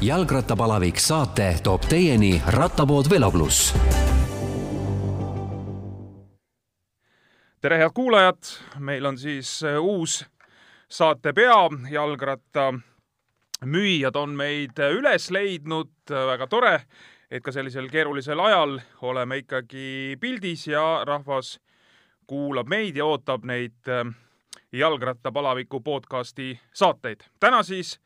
jalgrattapalavik saate toob teieni rattapood Velo pluss. tere, head kuulajad, meil on siis äh, uus saate pea, jalgratta müüjad on meid äh, üles leidnud, väga tore, et ka sellisel keerulisel ajal oleme ikkagi pildis ja rahvas kuulab meid ja ootab neid äh, jalgrattapalaviku podcasti saateid. täna siis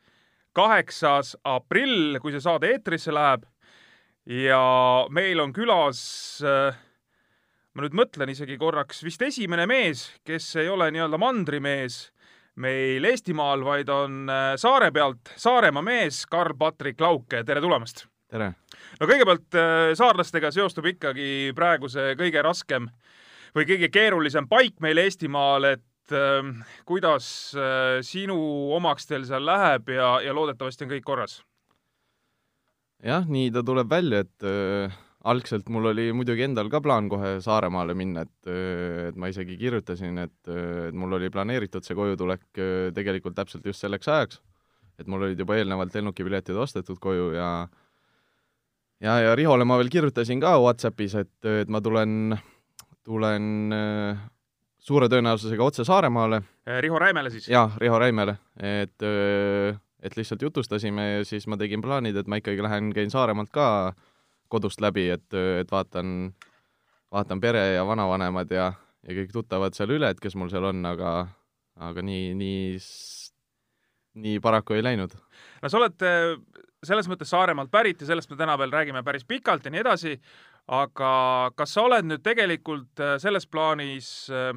kaheksas aprill, kui see saade eetrisse läheb. ja meil on külas, äh, ma nüüd mõtlen isegi korraks, vist esimene mees, kes ei ole nii-öelda mandrimees meil Eestimaal, vaid on äh, saare pealt Saaremaa mees Karl-Patrik Lauke, tere tulemast! tere! no kõigepealt äh, saarlastega seostub ikkagi praegu see kõige raskem või kõige keerulisem paik meil Eestimaal, et kuidas äh, sinu omakstel seal läheb ja, ja loodetavasti on kõik korras? jah, nii ta tuleb välja, et äh, algselt mul oli muidugi endal ka plaan kohe Saaremaale minna, et äh,, et ma isegi kirjutasin, et, et mul oli planeeritud see kojutulek tegelikult täpselt just selleks ajaks, et mul olid juba eelnevalt lennukipiletid ostetud koju ja ja, ja Rihole ma veel kirjutasin ka Whatsappis, et, et ma tulen, tulen suure tõenäosusega otse Saaremaale. Äh, Riho Räimele siis? jaa, Riho Räimele, et, et lihtsalt jutustasime ja siis ma tegin plaanid, et ma ikkagi lähen, käin Saaremaalt ka kodust läbi, et, et vaatan, vaatan pere ja vanavanemad ja, ja kõik tuttavad seal üle, et kes mul seal on, aga, aga nii, nii, nii paraku ei läinud. no sa oled äh, selles mõttes Saaremaalt pärit ja sellest me täna veel räägime päris pikalt ja nii edasi, aga kas sa oled nüüd tegelikult äh, selles plaanis äh,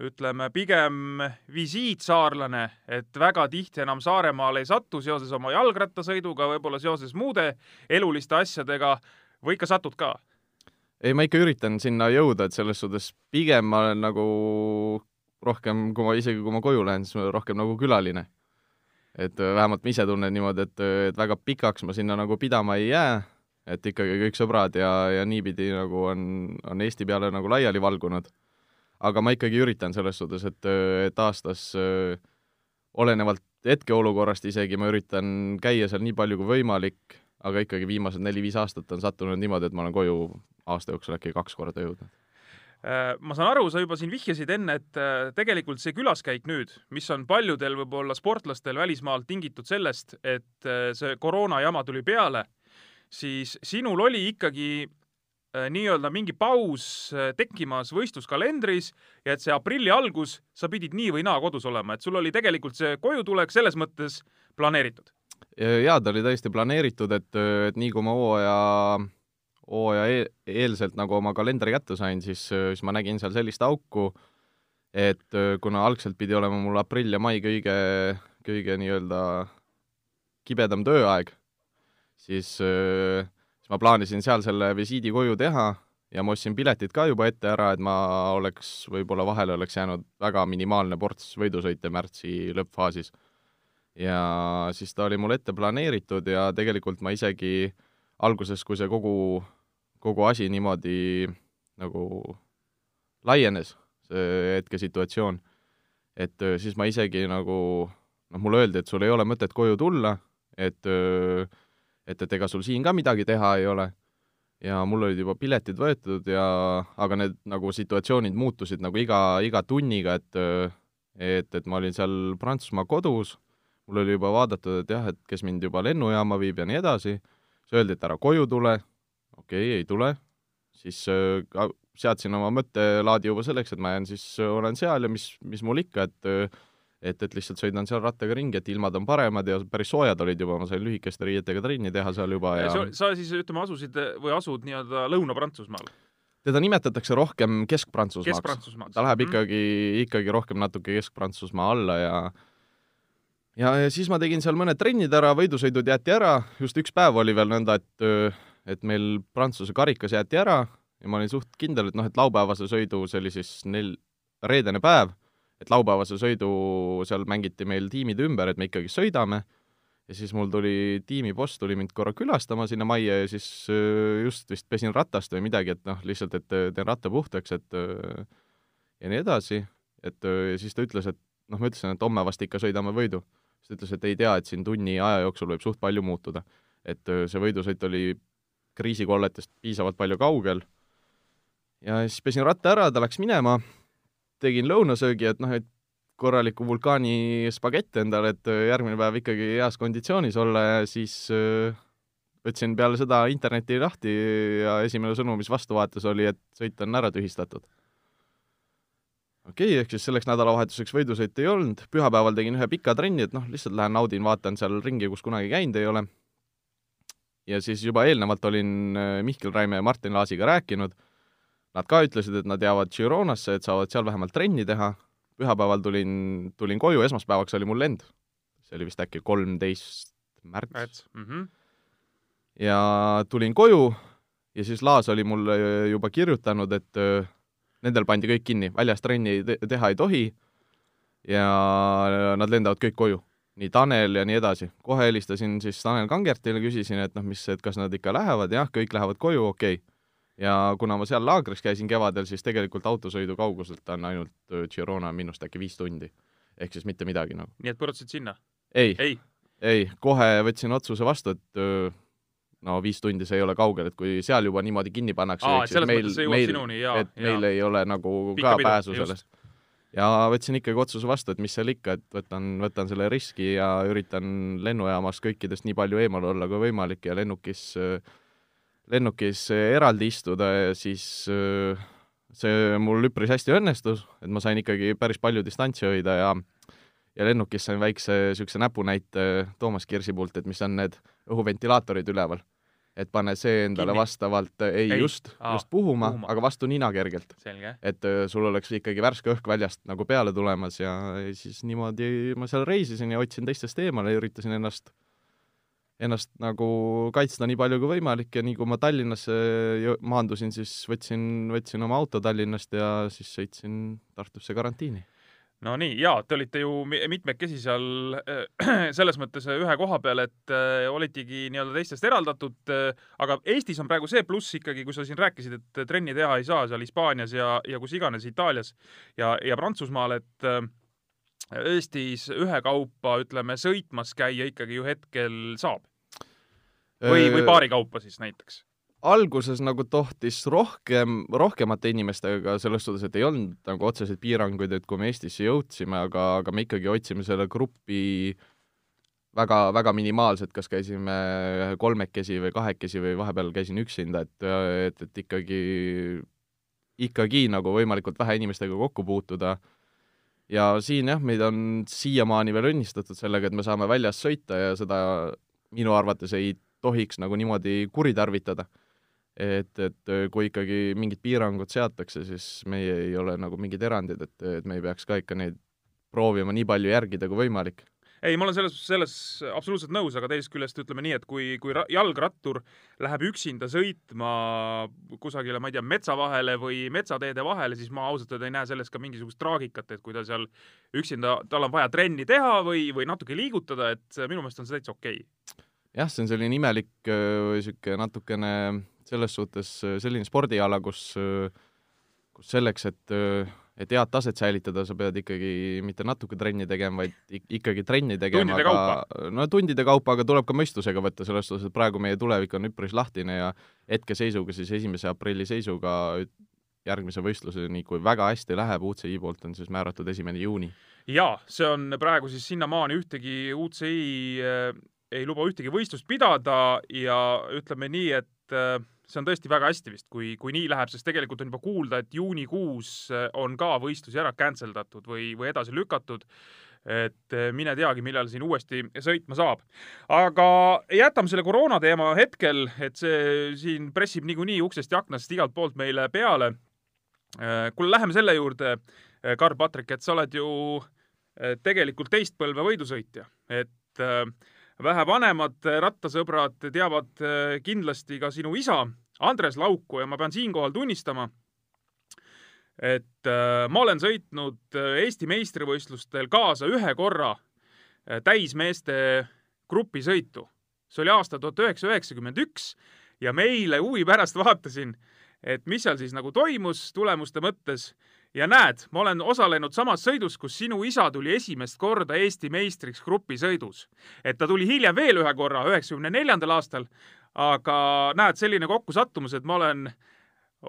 ütleme, pigem visiitsaarlane, et väga tihti enam Saaremaale ei satu seoses oma jalgrattasõiduga, võib-olla seoses muude eluliste asjadega või ikka satud ka? ei, ma ikka üritan sinna jõuda, et selles suhtes pigem ma olen nagu rohkem, kui ma isegi, kui ma koju lähen, siis ma olen rohkem nagu külaline. et vähemalt ma ise tunnen niimoodi, et, et väga pikaks ma sinna nagu pidama ei jää, et ikkagi kõik sõbrad ja, ja niipidi nagu on, on Eesti peale nagu laiali valgunud aga ma ikkagi üritan selles suhtes, et, et aastas olenevalt hetkeolukorrast isegi ma üritan käia seal nii palju kui võimalik, aga ikkagi viimased neli-viis aastat on sattunud niimoodi, et ma olen koju aasta jooksul äkki kaks korda jõudnud. Äh, ma saan aru, sa juba siin vihjasid enne, et äh, tegelikult see külaskäik nüüd, mis on paljudel võib-olla sportlastel välismaalt tingitud sellest, et äh, see koroona jama tuli peale, siis sinul oli ikkagi Äh, nii-öelda mingi paus äh, tekkimas võistluskalendris ja et see aprilli algus, sa pidid nii või naa kodus olema, et sul oli tegelikult see kojutulek selles mõttes planeeritud? jaa, ta oli täiesti planeeritud, et, et nii kui ma hooaja, hooaja eel, eelselt nagu oma kalendri kätte sain, siis, siis ma nägin seal sellist auku, et kuna algselt pidi olema mul aprill ja mai kõige, kõige nii-öelda kibedam tööaeg, siis äh, ma plaanisin seal selle visiidi koju teha ja ma ostsin piletid ka juba ette ära, et ma oleks, võib-olla vahele oleks jäänud väga minimaalne ports võidusõite märtsi lõppfaasis. ja siis ta oli mul ette planeeritud ja tegelikult ma isegi alguses, kui see kogu, kogu asi niimoodi nagu laienes, see hetkesituatsioon, et siis ma isegi nagu noh, mulle öeldi, et sul ei ole mõtet koju tulla, et öö, et, et ega sul siin ka midagi teha ei ole. Ja mul olid juba piletid võetud ja aga need nagu situatsioonid muutusid nagu iga, iga tunniga, et et, et ma olin seal Prantsusmaa kodus, mul oli juba vaadatud, et jah, et kes mind juba lennujaama viib ja nii edasi, siis öeldi, et ära koju tule, okei okay,, ei tule, siis äh, seadsin oma mõttelaadi juba selleks, et ma jään siis, olen seal ja mis, mis mul ikka, et et, et lihtsalt sõidan seal rattaga ringi, et ilmad on paremad ja päris soojad olid juba, ma sain lühikeste riietega trenni teha seal juba ja, ja sa siis, ütleme, asusid või asud nii-öelda Lõuna-Prantsusmaal? teda nimetatakse rohkem Kesk-Prantsusmaaks Kesk. ta läheb mhm. ikkagi mm., ikkagi rohkem natuke Kesk-Prantsusmaa alla ja ja, ja siis ma tegin seal mõned trennid ära, võidusõidud jäeti ära, just üks päev oli veel nõnda, et et meil Prantsuse karikas jäeti ära ja ma olin suht kindel, et noh, et laupäevase sõidu, see oli siis neil reedene päev, et laupäevase sõidu seal mängiti meil tiimid ümber, et me ikkagi sõidame, ja siis mul tuli tiimiboss, tuli mind korra külastama sinna majja ja siis äh, just vist pesin ratast või midagi, et noh, lihtsalt, et äh, teen ratta puhtaks, et äh, ja nii edasi, et ja siis ta ütles, et noh, ma ütlesin, et homme vast ikka sõidame võidu. siis ta ütles, et ei tea, et siin tunni aja jooksul võib suht palju muutuda. et see võidusõit oli kriisikolletest piisavalt palju kaugel ja siis pesin ratta ära, ta läks minema, tegin lõunasöögi, et noh, et korraliku vulkaani spagett endale, et öö, järgmine päev ikkagi heas konditsioonis olla ja siis öö, võtsin peale seda interneti lahti ja esimene sõnum, mis vastu vaatas, oli, et sõit on ära tühistatud. okei okay,, ehk siis selleks nädalavahetuseks võidusõitu ei olnud, pühapäeval tegin ühe pika trenni, et noh, lihtsalt lähen naudin, vaatan seal ringi, kus kunagi käinud ei ole. ja siis juba eelnevalt olin äh, Mihkel Räime ja Martin Laasiga rääkinud, nad ka ütlesid, et nad jäävad Gironasse, et saavad seal vähemalt trenni teha, pühapäeval tulin, tulin koju, esmaspäevaks oli mul lend. see oli vist äkki kolmteist märts, märts mm. -hmm. ja tulin koju ja siis Laas oli mulle juba kirjutanud, et öö, nendel pandi kõik kinni, väljas trenni te teha ei tohi ja nad lendavad kõik koju. nii Tanel ja nii edasi. kohe helistasin siis Tanel Kangertile, küsisin, et noh, mis, et kas nad ikka lähevad, jah, kõik lähevad koju, okei okay. Ja kuna ma seal laagris käisin kevadel, siis tegelikult autosõidu kauguselt on ainult öö, Girona minust äkki viis tundi. ehk siis mitte midagi nagu. nii et põrutasid sinna? ei, ei? ei, kohe võtsin otsuse vastu, et öö, no viis tundi, see ei ole kaugel, et kui seal juba niimoodi kinni pannakse, et meil, meil, et ja meil ei ole nagu Pikka ka pidu, pääsu just. sellest. ja võtsin ikkagi otsuse vastu, et mis seal ikka, et võtan, võtan selle riski ja üritan lennujaamast kõikidest nii palju eemal olla kui võimalik ja lennukis, lennukis eraldi istuda ja siis öö, see mul üpris hästi õnnestus, et ma sain ikkagi päris palju distantsi hoida ja ja lennukis sain väikse niisuguse näpunäite Toomas Kirsi poolt, et mis on need õhuventilaatorid üleval. et pane see endale Kinni? vastavalt, ei, Ei. just, just puhuma, puhuma. aga vastu nina kergelt. et öö, sul oleks ikkagi värske õhk väljast nagu peale tulemas ja, siis niimoodi ma seal reisisin ja hoidsin teistest eemale ja üritasin ennast, ennast nagu kaitsta nii palju kui võimalik ja nii kui ma Tallinnasse maandusin, siis võtsin, võtsin oma auto Tallinnast ja siis sõitsin Tartusse karantiini. no nii, jaa, te olite ju mi- mitmekesi seal äh, selles mõttes ühe koha peal, et äh, olitegi nii-öelda teistest eraldatud äh,, aga Eestis on praegu see pluss ikkagi, kui sa siin rääkisid, et trenni teha ei saa seal Hispaanias ja, ja kus iganes Itaalias ja, ja Prantsusmaal, et äh, Eestis ühekaupa, ütleme, sõitmas käia ikkagi ju hetkel saab või, või paari kaupa siis näiteks alguses nagu tohtis rohkem, rohkemate inimestega selles suhtes, et ei olnud nagu otseseid piiranguid, et kui me Eestisse jõudsime, aga, aga me ikkagi hoidsime selle grupi väga, väga minimaalselt, kas käisime kolmekesi või kahekesi või vahepeal käisin üksinda, et, et, et ikkagi, ikkagi nagu võimalikult vähe inimestega kokku puutuda. Ja siin jah, meid on siiamaani veel õnnistatud sellega, et me saame väljas sõita ja seda minu arvates ei tohiks nagu niimoodi kuritarvitada et, et kui ikkagi mingid piirangud seatakse, siis meie ei ole nagu mingid erandid, et, et me ei peaks ka ikka neid proovima nii palju järgida kui võimalik. ei, ma olen selles, selles absoluutselt nõus, aga teisest küljest ütleme nii, et kui, kui ra- jalgrattur läheb üksinda sõitma kusagile, ma ei tea, metsa vahele või metsateede vahele, siis ma ausalt öelda ei näe selles ka mingisugust traagikat, et kui ta seal üksinda, tal on vaja trenni teha või, või natuke liigutada, et minu meelest on see täitsa okei okay. jah, see on selline imelik või niisugune natukene selles suhtes öö, selline spordiala, kus, kus selleks, et, et head taset säilitada, sa pead ikkagi mitte natuke trenni tegema, vaid ik- ikkagi trenni tegema, Tundide aga no tundide kaupa, aga tuleb ka mõistusega võtta, selles suhtes, et praegu meie tulevik on üpris lahtine ja hetkeseisuga, siis esimese aprilli seisuga järgmise võistluseni, kui väga hästi läheb, UCI poolt on siis määratud esimene juuni. jaa, see on praegu siis sinnamaani ühtegi UCI äh, ei luba ühtegi võistlust pidada ja ütleme nii, et äh, see on tõesti väga hästi vist, kui, kui nii läheb, sest tegelikult on juba kuulda, et juunikuus äh, on ka võistlusi ära cancel datud või, või edasi lükatud et äh, mine teagi, millal siin uuesti sõitma saab. aga jätame selle koroona teema hetkel, et see siin pressib niikuinii uksest ja aknast igalt poolt meile peale. kuule, läheme selle juurde, Karl-Patrik, et sa oled ju äh, tegelikult teist põlve võidusõitja, et äh, vähe vanemad rattasõbrad teavad äh, kindlasti ka sinu isa, Andres Lauku ja ma pean siinkohal tunnistama, et äh, ma olen sõitnud äh, Eesti meistrivõistlustel kaasa ühe korra äh, täismeeste grupisõitu. see oli aasta tuhat üheksasada üheksakümmend üks ja meile huvi pärast vaatasin, et mis seal siis nagu toimus tulemuste mõttes ja näed, ma olen osalenud samas sõidus, kus sinu isa tuli esimest korda Eesti meistriks grupisõidus. et ta tuli hiljem veel ühe korra, üheksakümne neljandal aastal, aga näed, selline kokkusattumus, et ma olen,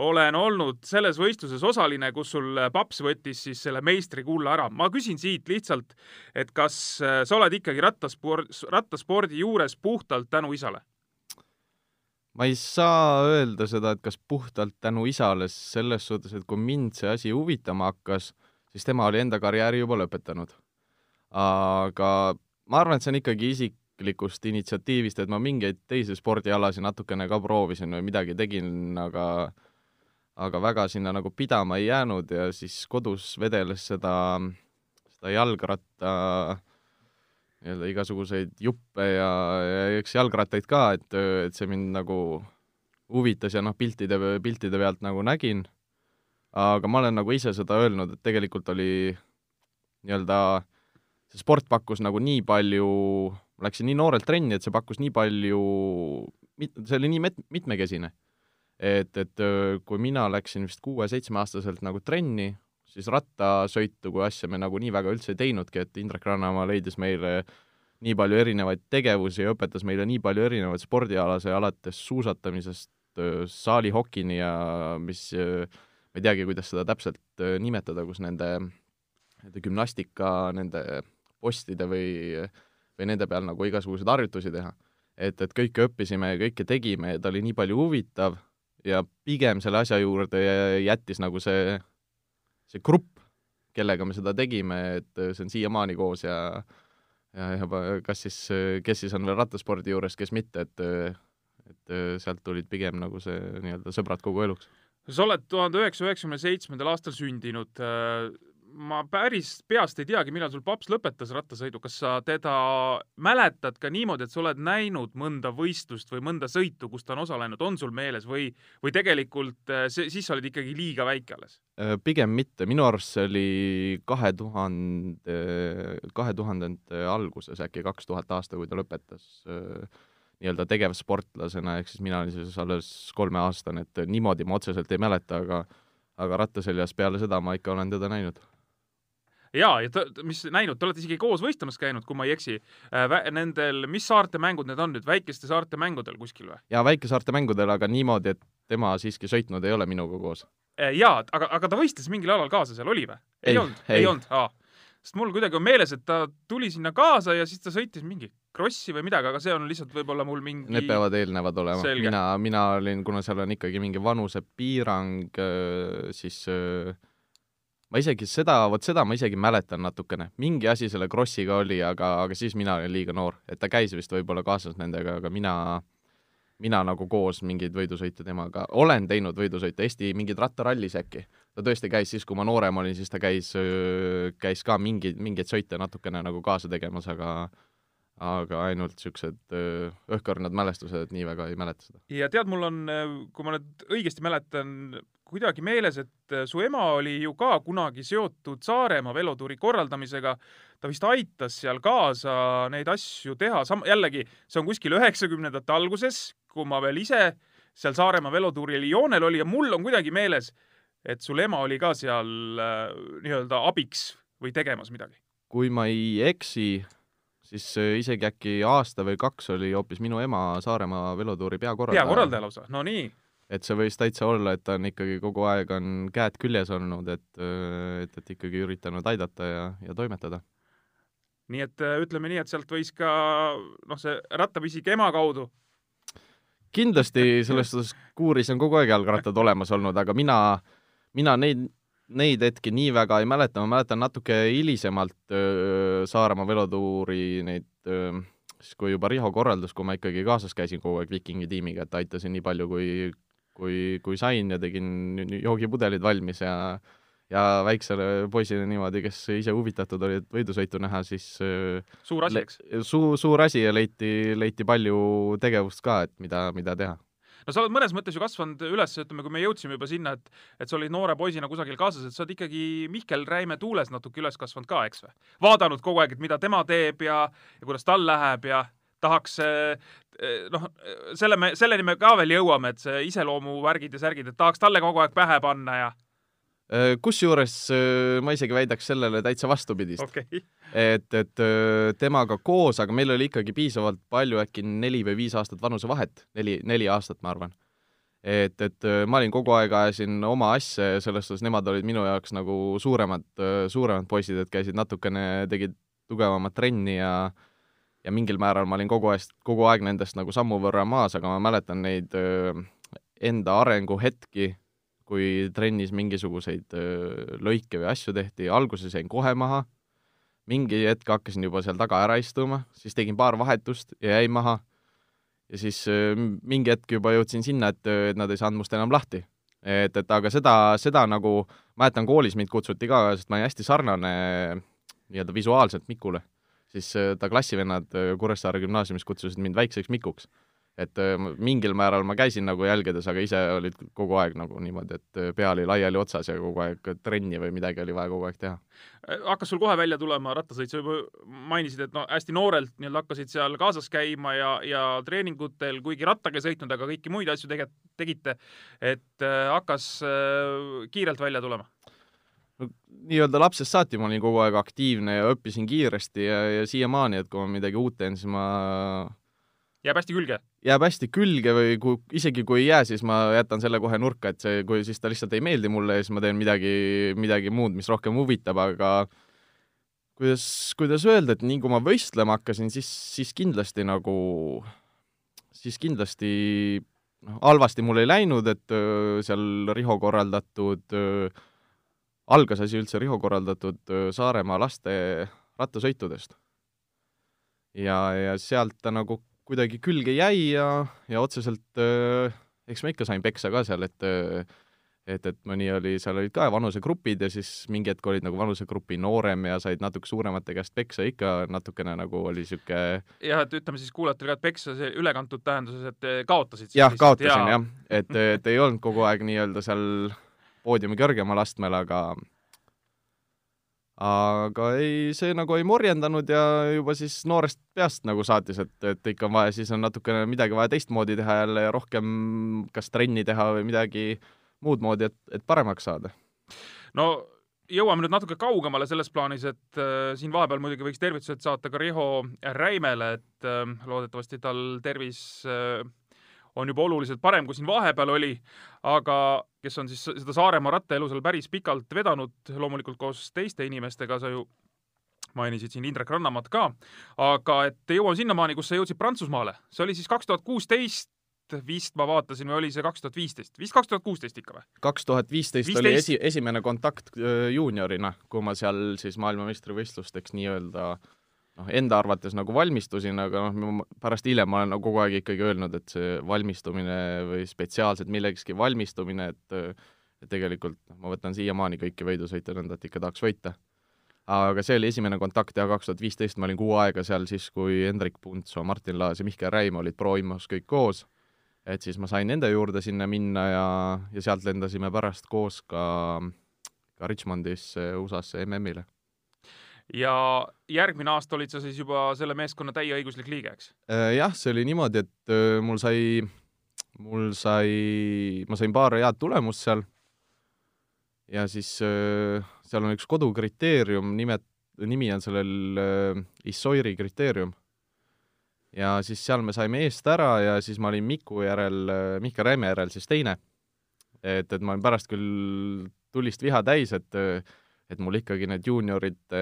olen olnud selles võistluses osaline, kus sul paps võttis siis selle meistrikulla ära. ma küsin siit lihtsalt, et kas äh, sa oled ikkagi rattasport, rattaspordi juures puhtalt tänu isale? ma ei saa öelda seda, et kas puhtalt tänu isale, selles suhtes, et kui mind see asi huvitama hakkas, siis tema oli enda karjääri juba lõpetanud. aga ma arvan, et see on ikkagi isiklikust initsiatiivist, et ma mingeid teisi spordialasid natukene ka proovisin või midagi tegin, aga aga väga sinna nagu pidama ei jäänud ja siis kodus vedeles seda, seda jalgratta nii-öelda igasuguseid juppe ja, ja eks jalgrattaid ka, et, et see mind nagu huvitas ja noh, piltide, piltide pealt nagu nägin, aga ma olen nagu ise seda öelnud, et tegelikult oli nii-öelda, see sport pakkus nagu nii palju, läksin nii noorelt trenni, et see pakkus nii palju, see oli nii met-, mitmekesine. et, et kui mina läksin vist kuue-seitsmeaastaselt nagu trenni, siis rattasõitu kui asja me nagu nii väga üldse ei teinudki, et Indrek Rannamaa leidis meile nii palju erinevaid tegevusi ja õpetas meile nii palju erinevaid spordialase, alates suusatamisest saalihokini ja mis, ma ei teagi, kuidas seda täpselt nimetada, kus nende, nende gümnastika, nende postide või, või nende peal nagu igasuguseid harjutusi teha. et, et kõike õppisime ja kõike tegime ja ta oli nii palju huvitav ja pigem selle asja juurde jättis nagu see see grupp, kellega me seda tegime, et see on siiamaani koos ja ja, ja kas siis, kes siis on veel rattaspordi juures, kes mitte, et et sealt tulid pigem nagu see nii-öelda sõbrad kogu eluks. sa oled tuhande üheksasaja üheksakümne seitsmendal aastal sündinud ma päris peast ei teagi, millal sul paps lõpetas rattasõidu, kas sa teda mäletad ka niimoodi, et sa oled näinud mõnda võistlust või mõnda sõitu, kus ta on osalenud, on sul meeles või, või tegelikult äh, see, siis sa olid ikkagi liiga väike alles? Äh, pigem mitte, minu arust see oli kahe tuhande, kahe tuhandete alguses äkki, kaks tuhat aasta, kui ta lõpetas äh, nii-öelda tegevsportlasena, ehk siis mina olin siis alles kolmeaastane, et niimoodi ma otseselt ei mäleta, aga aga rattaseljas peale seda ma ikka olen teda näinud jaa, ja ta, mis näinud, te olete isegi koos võistlemas käinud, kui ma ei eksi äh,. Nendel, mis saarte mängud need on nüüd, väikeste saarte mängudel kuskil või? jaa, väikesaarte mängudel, aga niimoodi, et tema siiski sõitnud ei ole minuga koos äh,. jaa, aga, aga ta võistles mingil alal kaasa seal, oli või? ei olnud, ei olnud, aa. sest mul kuidagi on meeles, et ta tuli sinna kaasa ja siis ta sõitis mingi krossi või midagi, aga see on lihtsalt võib-olla mul mingi Need peavad eelnevad olema. mina, mina olin, kuna seal on ikkagi mingi vanusepiirang, äh, siis äh, ma isegi seda, vot seda ma isegi mäletan natukene, mingi asi selle Krossiga oli, aga, aga siis mina olin liiga noor, et ta käis vist võib-olla kaasas nendega, aga mina, mina nagu koos mingeid võidusõite temaga, olen teinud võidusõite, Eesti mingid rattarallis äkki. ta tõesti käis siis, kui ma noorem olin, siis ta käis, käis ka mingeid, mingeid sõite natukene nagu kaasa tegemas, aga aga ainult niisugused õhkõrnad mälestused, et nii väga ei mäleta seda. ja tead, mul on, kui ma nüüd õigesti mäletan, kuidagi meeles, et su ema oli ju ka kunagi seotud Saaremaa velotuuri korraldamisega. ta vist aitas seal kaasa neid asju teha, sam-, jällegi, see on kuskil üheksakümnendate alguses, kui ma veel ise seal Saaremaa velotuuril joonel oli ja mul on kuidagi meeles, et sul ema oli ka seal äh, nii-öelda abiks või tegemas midagi. kui ma ei eksi, siis äh, isegi äkki aasta või kaks oli hoopis minu ema Saaremaa velotuuri peakorraldaja. peakorraldaja lausa, no nii. Et see võis täitsa olla, et ta on ikkagi kogu aeg on käed küljes olnud, et, et, et ikkagi üritanud aidata ja, ja toimetada. nii et äh, ütleme nii, et sealt võis ka noh, see rattapisik ema kaudu kindlasti selles suhtes kuuris on kogu aeg jalgrattad olemas olnud, aga mina, mina neid neid hetki nii väga ei mäleta, ma mäletan natuke hilisemalt Saaremaa velotuuri neid, siis kui juba Riho korraldas, kui ma ikkagi kaasas käisin kogu aeg Vikingi tiimiga, et aitasin nii palju, kui, kui, kui sain ja tegin joogipudelid valmis ja ja väiksele poisile niimoodi, kes ise huvitatud olid võidusõitu näha, siis suur asi, eks? Su-, suur asi ja leiti, leiti palju tegevust ka, et mida, mida teha no sa oled mõnes mõttes ju kasvanud üles, ütleme, kui me jõudsime juba sinna, et et sa olid noore poisina kusagil kaasas, et sa oled ikkagi Mihkel Räime tuules natuke üles kasvanud ka, eks või? vaadanud kogu aeg, et mida tema teeb ja, ja kuidas tal läheb ja tahaks eh, noh, selle me, selleni me ka veel jõuame, et see iseloomuvärgid ja särgid, et tahaks talle kogu aeg pähe panna ja Äh, kusjuures äh, ma isegi väidaks sellele täitsa vastupidist okay., et, et äh, temaga koos, aga meil oli ikkagi piisavalt palju, äkki neli või viis aastat vanusevahet, neli, neli aastat, ma arvan. et, et ma olin kogu aeg, ajasin oma asja ja selles suhtes nemad olid minu jaoks nagu suuremad, suuremad poisid, et käisid natukene, tegid tugevamat trenni ja ja mingil määral ma olin kogu aeg, kogu aeg nendest nagu sammu võrra maas, aga ma mäletan neid enda arenguhetki kui trennis mingisuguseid lõike või asju tehti, alguses jäin kohe maha, mingi hetk hakkasin juba seal taga ära istuma, siis tegin paar vahetust ja jäin maha, ja siis mingi hetk juba jõudsin sinna, et, et nad ei saanud must enam lahti. et, et aga seda, seda nagu, mäletan koolis mind kutsuti ka, sest ma olin hästi sarnane nii-öelda visuaalselt Mikule, siis ta klassivennad Kuressaare gümnaasiumis kutsusid mind väikseks Mikuks et äh, mingil määral ma käisin nagu jälgedes, aga ise olid kogu aeg nagu niimoodi, et äh, pea oli laiali otsas ja kogu aeg trenni või midagi oli vaja kogu aeg teha. Äh, hakkas sul kohe välja tulema rattasõit, sa juba mainisid, et no hästi noorelt nii-öelda hakkasid seal kaasas käima ja, ja treeningutel, kuigi rattaga ei sõitnud, aga kõiki muid asju tege-, tegite, et äh, hakkas äh, kiirelt välja tulema? No nii-öelda lapsest saati ma olin kogu aeg aktiivne ja õppisin kiiresti ja, ja siiamaani, et kui ma midagi uut teen, siis ma jääb hästi külge? jääb hästi külge või kui, isegi kui ei jää, siis ma jätan selle kohe nurka, et see, kui siis ta lihtsalt ei meeldi mulle ja siis ma teen midagi, midagi muud, mis rohkem huvitab, aga kuidas, kuidas öelda, et nii kui ma võistlema hakkasin, siis, siis kindlasti nagu, siis kindlasti noh, halvasti mul ei läinud, et öö, seal Riho korraldatud, algas asi üldse Riho korraldatud Saaremaa laste rattasõitudest. ja, ja sealt ta nagu kuidagi külge jäi ja, ja otseselt äh, eks ma ikka sain peksa ka seal, et äh, et, et mõni oli, seal olid ka vanusegrupid ja siis mingi hetk olid nagu vanusegrupi noorem ja said natuke suuremate käest peksa, ikka natukene nagu oli niisugune jah, et ütleme siis kuulajatele ka, et peksa see ülekantud tähenduses, et kaotasid jah, kaotasin jah, et, et ei olnud kogu aeg nii-öelda seal poodiumi kõrgemal astmel, aga aga ei, see nagu ei morjendanud ja juba siis noorest peast nagu saatis, et, et ikka on vaja, siis on natukene midagi vaja teistmoodi teha jälle ja rohkem kas trenni teha või midagi muud moodi, et, et paremaks saada. no jõuame nüüd natuke kaugemale selles plaanis, et äh, siin vahepeal muidugi võiks tervitused saata ka Riho Räimele, et äh, loodetavasti tal tervis äh, on juba oluliselt parem, kui siin vahepeal oli, aga kes on siis seda Saaremaa rattaelu seal päris pikalt vedanud, loomulikult koos teiste inimestega, sa ju mainisid siin Indrek Rannamaad ka, aga et jõuame sinnamaani, kus sa jõudsid Prantsusmaale. see oli siis kaks tuhat kuusteist vist ma vaatasin või oli see kaks tuhat viisteist, vist kaks tuhat kuusteist ikka või? kaks tuhat viisteist oli esi, esimene kontakt juuniorina, kui ma seal siis maailmameistrivõistlusteks nii-öelda äh, noh, enda arvates nagu valmistusin, aga noh, pärast hiljem ma olen nagu kogu aeg ikkagi öelnud, et see valmistumine või spetsiaalselt millegski valmistumine, et et tegelikult noh, ma võtan siiamaani kõiki võidusõite nõnda, et ikka tahaks võita. aga see oli esimene kontakt ja kaks tuhat viisteist ma olin kuu aega seal siis, kui Hendrik Puntsoo, Martin Laas ja Mihkel Räim olid Pro-Immos kõik koos, et siis ma sain nende juurde sinna minna ja, ja sealt lendasime pärast koos ka, ka Richmondisse USA-sse MM-ile ja järgmine aasta olid sa siis juba selle meeskonna täieõiguslik liige, eks? Äh, jah, see oli niimoodi, et äh, mul sai, mul sai, ma sain paar head tulemust seal ja siis äh, seal on üks kodukriteerium, nimet-, nimi on sellel Issoiri kriteerium. ja siis seal me saime eest ära ja siis ma olin Miku järel, Mihkel Räime järel siis teine. et, et ma olin pärast küll tulist viha täis, et et mul ikkagi need juuniorite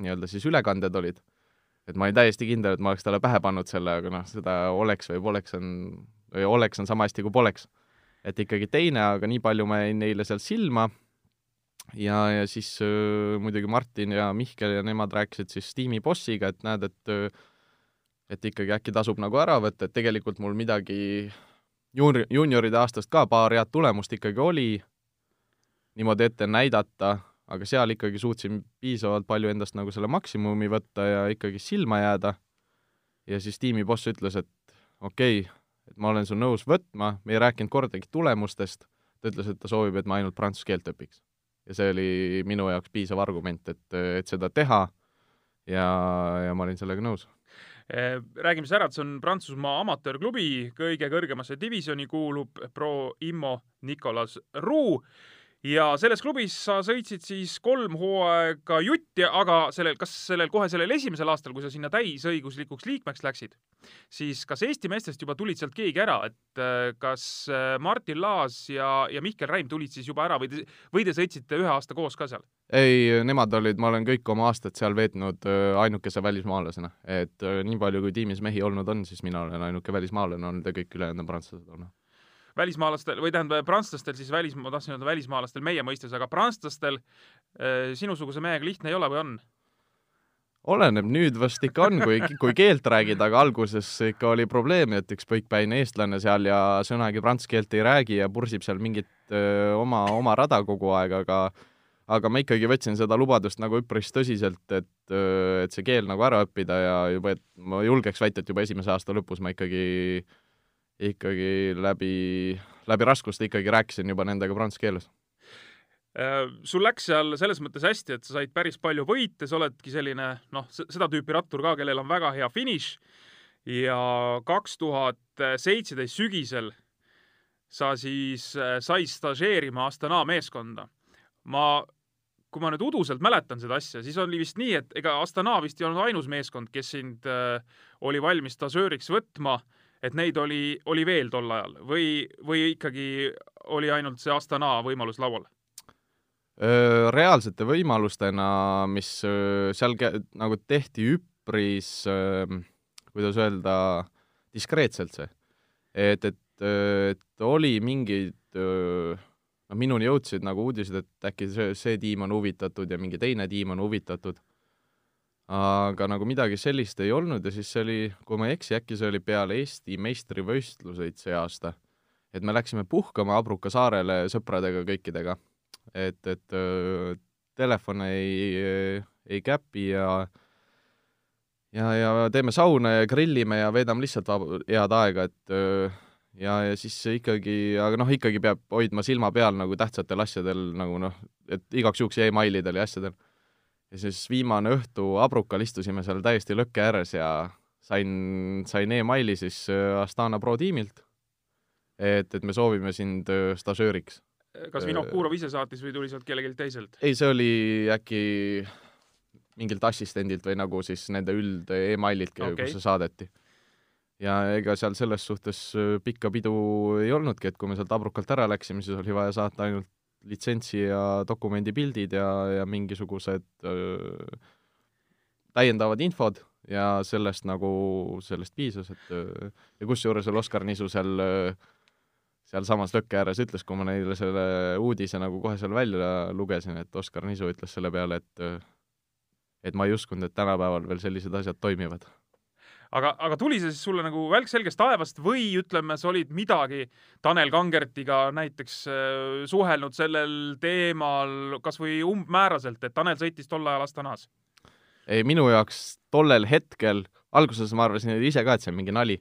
nii-öelda siis ülekanded olid. et ma olin täiesti kindel, et ma oleks talle pähe pannud selle, aga noh, seda oleks või poleks on, või oleks on sama hästi kui poleks. et ikkagi teine, aga nii palju ma jäin neile seal silma ja, ja siis äh, muidugi Martin ja Mihkel ja nemad rääkisid siis tiimi bossiga, et näed, et et ikkagi äkki tasub nagu ära võtta, et tegelikult mul midagi juuni-, juunioride aastast ka paar head tulemust ikkagi oli, niimoodi ette näidata, aga seal ikkagi suutsin piisavalt palju endast nagu selle maksimumi võtta ja ikkagi silma jääda. ja siis tiimi boss ütles, et okei okay,, et ma olen su nõus võtma, me ei rääkinud kordagi tulemustest, ta ütles, et ta soovib, et ma ainult prantsuse keelt õpiks. ja see oli minu jaoks piisav argument, et, et seda teha ja, ja ma olin sellega nõus eh, räägime siis ära, et see on Prantsusmaa amatöörklubi, kõige kõrgemasse divisjoni kuulub Pro Immo Nicolas Roux ja selles klubis sa sõitsid siis kolm hooaega jutti, aga sellel, kas sellel kohe sellel esimesel aastal, kui sa sinna täisõiguslikuks liikmeks läksid, siis kas Eesti meestest juba tulid sealt keegi ära, et äh, kas äh, Martin Laas ja, ja Mihkel Räim tulid siis juba ära või te, või te sõitsite ühe aasta koos ka seal? ei, nemad olid, ma olen kõik oma aastad seal veetnud äh, ainukese välismaalasena, et nii palju, kui tiimis mehi olnud on, siis mina olen ainuke välismaalane olnud ja kõik ülejäänud on prantslased olnud välismaalastel või tähendab prantslastel siis välis, ma tahtsin öelda välismaalastel meie mõistes, aga prantslastel äh, sinusuguse mehega lihtne ei ole või on? oleneb, nüüd vast ikka on, kui, kui keelt räägida, aga alguses ikka oli probleemi, et üks põikpäine eestlane seal ja sõnagi prantsuse keelt ei räägi ja pursib seal mingit öö, oma, oma rada kogu aeg, aga aga ma ikkagi võtsin seda lubadust nagu üpris tõsiselt, et, et see keel nagu ära õppida ja juba, et ma julgeks väita, et juba esimese aasta lõpus ma ikkagi ikkagi läbi, läbi raskuste ikkagi rääkisin juba nendega prantsuse keeles. Äh, sul läks seal selles mõttes hästi, et sa said päris palju võite, sa oledki selline noh, seda tüüpi rattur ka, kellel on väga hea finiš. Ja kaks tuhat seitseteist sügisel sa siis äh, said stažeerima Astana meeskonda. ma, kui ma nüüd uduselt mäletan seda asja, siis oli vist nii, et ega Astana vist ei olnud ainus meeskond, kes sind äh, oli valmis stažööriks võtma et neid oli, oli veel tol ajal või, või ikkagi oli ainult see Astana võimalus laual? Reaalsete võimalustena, mis seal nagu tehti üpris, kuidas öelda, diskreetselt see. et, et, et oli mingeid, noh, minuni jõudsid nagu uudised, et äkki see, see tiim on huvitatud ja mingi teine tiim on huvitatud aga nagu midagi sellist ei olnud ja siis see oli, kui ma ei eksi, äkki see oli peale Eesti meistrivõistluseid see aasta, et me läksime puhkama Abruka saarele sõpradega kõikidega, et, et öö, telefon ei, ei käpi ja ja, ja teeme sauna ja grillime ja veedame lihtsalt head aega, et öö, ja, ja siis ikkagi, aga noh, ikkagi peab hoidma silma peal nagu tähtsatel asjadel nagu noh, et igaks juhuks emailidel ja asjadel ja siis viimane õhtu Abrukal istusime seal täiesti lõkke ääres ja sain, sain emaili siis äh, Astana Pro tiimilt, et, et me soovime sind äh, stažööriks. kas Vinokurov ise saatis või tuli sealt kellelgi teiselt? ei, see oli äkki mingilt assistendilt või nagu siis nende üld emaililt okay., kus see saadeti. ja ega seal selles suhtes äh, pikka pidu ei olnudki, et kui me sealt Abrukalt ära läksime, siis oli vaja saata ainult litsentsi ja dokumendi pildid ja, ja mingisugused öö, täiendavad infod ja sellest nagu, sellest piisas, et öö, ja kusjuures veel Oskar Nisu seal sealsamas lõkke ääres ütles, kui ma neile selle uudise nagu kohe seal välja lugesin, et Oskar Nisu ütles selle peale, et et ma ei uskunud, et tänapäeval veel sellised asjad toimivad aga, aga tuli see siis sulle nagu välk selgest taevast või ütleme, sa olid midagi Tanel Kangertiga näiteks äh, suhelnud sellel teemal kas või umbmääraselt, et Tanel sõitis tol ajal Astanas? ei, minu jaoks tollel hetkel, alguses ma arvasin ise ka, et see on mingi nali.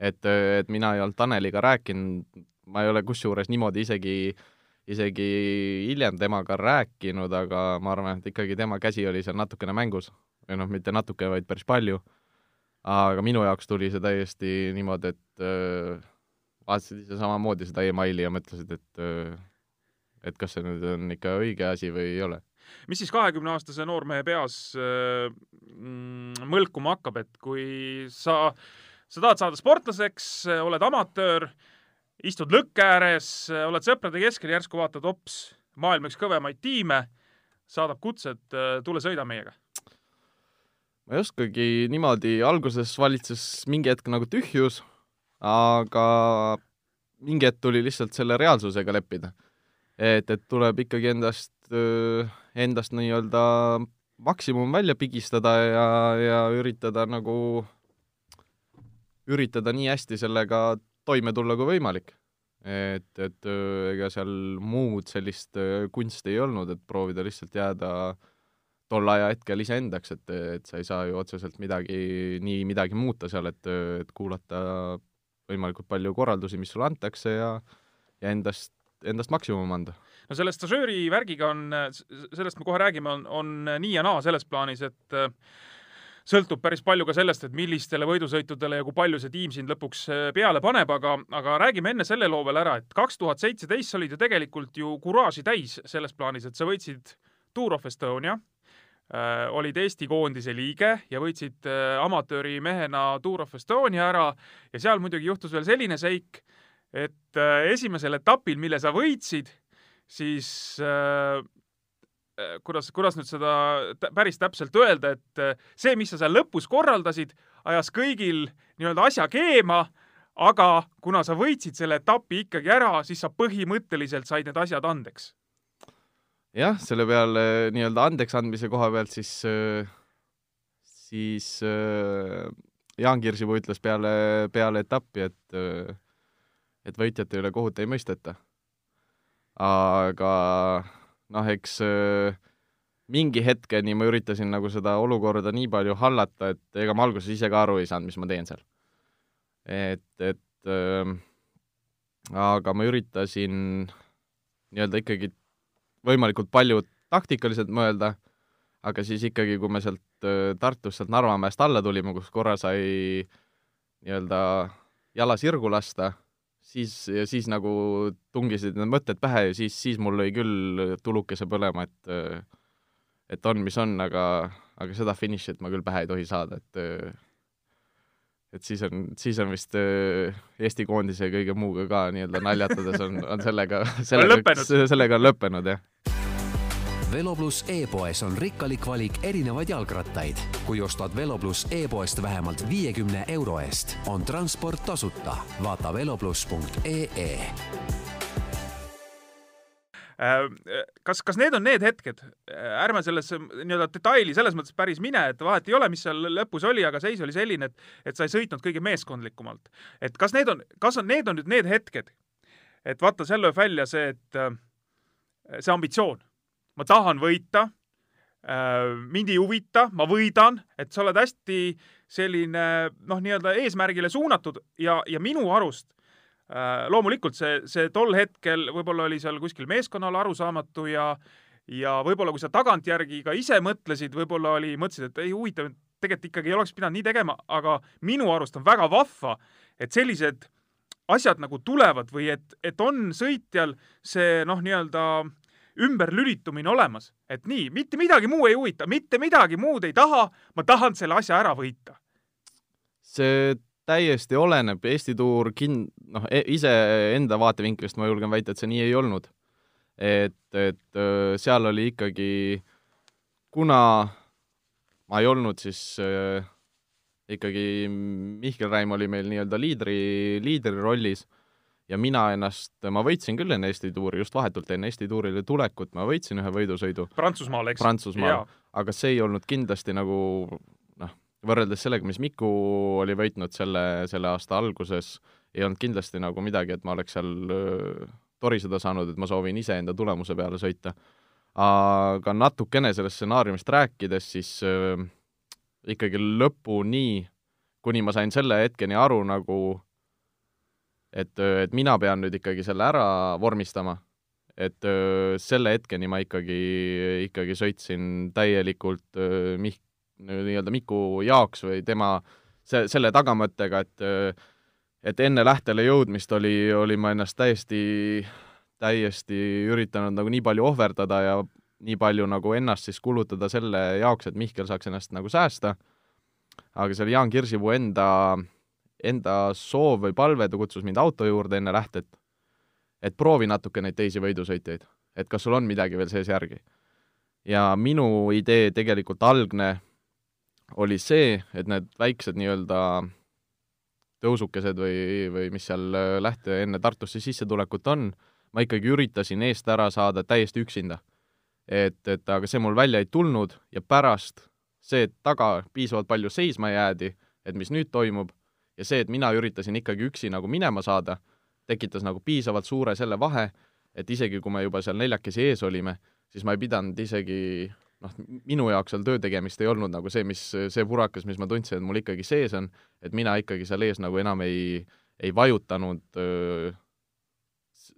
et, et mina ei olnud Taneliga rääkinud, ma ei ole kusjuures niimoodi isegi isegi hiljem temaga rääkinud, aga ma arvan, et ikkagi tema käsi oli seal natukene mängus. või noh, mitte natuke, vaid päris palju aga minu jaoks tuli see täiesti niimoodi, et äh, vaatasid ise samamoodi seda emaili ja mõtlesid, et äh, et kas see nüüd on ikka õige asi või ei ole. mis siis kahekümneaastase noormehe peas äh, mm, mõlkuma hakkab, et kui sa, sa tahad saada sportlaseks, oled amatöör, istud lõkke ääres, oled sõprade keskel, järsku vaatad, ops, maailma üks kõvemaid tiime, saadab kutse, et äh, tule sõida meiega ma ei oskagi niimoodi, alguses valitses mingi hetk nagu tühjus, aga mingi hetk tuli lihtsalt selle reaalsusega leppida. et, et tuleb ikkagi endast, endast nii-öelda maksimum välja pigistada ja, ja üritada nagu, üritada nii hästi sellega toime tulla kui võimalik. et, et ega seal muud sellist kunsti ei olnud, et proovida lihtsalt jääda äh, tol ajahetkel iseendaks, et, et sa ei saa ju otseselt midagi, nii midagi muuta seal, et, et kuulata võimalikult palju korraldusi, mis sulle antakse ja ja endast, endast maksimum anda. no selle stažööri värgiga on, sellest me kohe räägime, on, on nii ja naa selles plaanis, et sõltub päris palju ka sellest, et millistele võidusõitudele ja kui palju see tiim sind lõpuks äh, peale paneb, aga, aga räägime enne selle loo veel ära, et kaks tuhat seitseteist sa olid ju tegelikult ju kuraaži täis selles plaanis, et sa võitsid Tour of Estonia äh,, olid Eesti koondise liige ja võitsid äh, amatöörimehena Tour of Estonia ära ja seal muidugi juhtus veel selline seik, et äh, esimesel etapil, mille sa võitsid, siis äh, Äh, kuidas, kuidas nüüd seda päris täpselt öelda, et äh, see, mis sa seal lõpus korraldasid, ajas kõigil nii-öelda asja keema, aga kuna sa võitsid selle etapi ikkagi ära, siis sa põhimõtteliselt said need asjad andeks. Jah, selle peale nii-öelda andeks andmise koha pealt siis, siis Jaan Kirsipuu ütles peale, peale etappi, et et võitjate üle kohut ei mõisteta. aga noh, eks mingi hetkeni ma üritasin nagu seda olukorda nii palju hallata, et ega ma alguses ise ka aru ei saanud, mis ma teen seal. et, et äh, aga ma üritasin nii-öelda ikkagi võimalikult palju taktikaliselt mõelda, aga siis ikkagi, kui me sealt Tartust, sealt Narvamäest alla tulime, kus korra sai nii-öelda jala sirgu lasta, siis, ja siis nagu tungisid need mõtted pähe ja siis, siis mul lõi küll tulukese põlema, et et on, mis on, aga, aga seda finišit ma küll pähe ei tohi saada, et et siis on, siis on vist Eesti koondise ja kõige muuga ka nii-öelda naljatades on, on sellega, sellega, sellega on lõppenud, jah Velo pluss e-poes on rikkalik valik erinevaid jalgrattaid. kui ostad Velo pluss e-poest vähemalt viiekümne euro eest, on transport tasuta. vaata velopluss.ee äh, kas, kas need on need hetked, ärme sellesse nii-öelda detaili selles mõttes päris mine, et vahet ei ole, mis seal lõpus oli, aga seis oli selline, et, et sa ei sõitnud kõige meeskondlikumalt. et kas need on, kas on, need on nüüd need hetked, et vaata, seal lööb välja see, et äh, see ambitsioon. Ma tahan võita, äh, mind ei huvita, ma võidan, et sa oled hästi selline noh, nii-öelda eesmärgile suunatud ja, ja minu arust äh, loomulikult see, see tol hetkel võib-olla oli seal kuskil meeskonnal arusaamatu ja ja võib-olla kui sa tagantjärgi ka ise mõtlesid, võib-olla oli, mõtlesid, et ei huvita, tegelikult ikkagi ei oleks pidanud nii tegema, aga minu arust on väga vahva, et sellised asjad nagu tulevad või et, et on sõitjal see noh, nii-öelda äh, ümberlülitumine olemas, et nii, mitte midagi muu ei huvita, mitte midagi muud ei taha, ma tahan selle asja ära võita. see täiesti oleneb, Eesti Tuur kin-, noh, e-, iseenda vaatevinklist ma julgen väita, et see nii ei olnud. et, et seal oli ikkagi, kuna ma ei olnud siis äh, ikkagi Mihkel Räim oli meil nii-öelda liidri, liidri rollis ja mina ennast, ma võitsin küll enne Eesti tuuri, just vahetult enne Eesti tuurile tulekut ma võitsin ühe võidusõidu. Prantsusmaal, eks? Prantsusmaal, aga see ei olnud kindlasti nagu võrreldes sellega, mis Miku oli võitnud selle, selle aasta alguses, ei olnud kindlasti nagu midagi, et ma oleks seal toriseda saanud, et ma soovin iseenda tulemuse peale sõita. aga natukene sellest stsenaariumist rääkides, siis öö, ikkagi lõpuni, kuni ma sain selle hetkeni aru nagu et, et mina pean nüüd ikkagi selle ära vormistama, et selle hetkeni ma ikkagi, ikkagi sõitsin täielikult Mih-, nii-öelda Miku jaoks või tema see, selle tagamõttega, et et enne lähtele jõudmist oli, oli ma ennast täiesti, täiesti üritanud nagu nii palju ohverdada ja nii palju nagu ennast siis kulutada selle jaoks, et Mihkel saaks ennast nagu säästa, aga see oli Jaan Kirsipuu enda enda soov või palve, ta kutsus mind auto juurde enne lähtet, et proovi natuke neid teisi võidusõitjaid, et kas sul on midagi veel sees järgi. ja minu idee tegelikult algne oli see, et need väiksed nii-öelda tõusukesed või, või mis seal lähte enne Tartusse sissetulekut on, ma ikkagi üritasin eest ära saada täiesti üksinda. et, et aga see mul välja ei tulnud ja pärast see, et taga piisavalt palju seisma jäädi, et mis nüüd toimub, ja see, et mina üritasin ikkagi üksi nagu minema saada, tekitas nagu piisavalt suure selle vahe, et isegi kui me juba seal neljakesi ees olime, siis ma ei pidanud isegi noh, minu jaoks seal töö tegemist ei olnud nagu see, mis, see purakas, mis ma tundsin, et mul ikkagi sees on, et mina ikkagi seal ees nagu enam ei, ei vajutanud öö,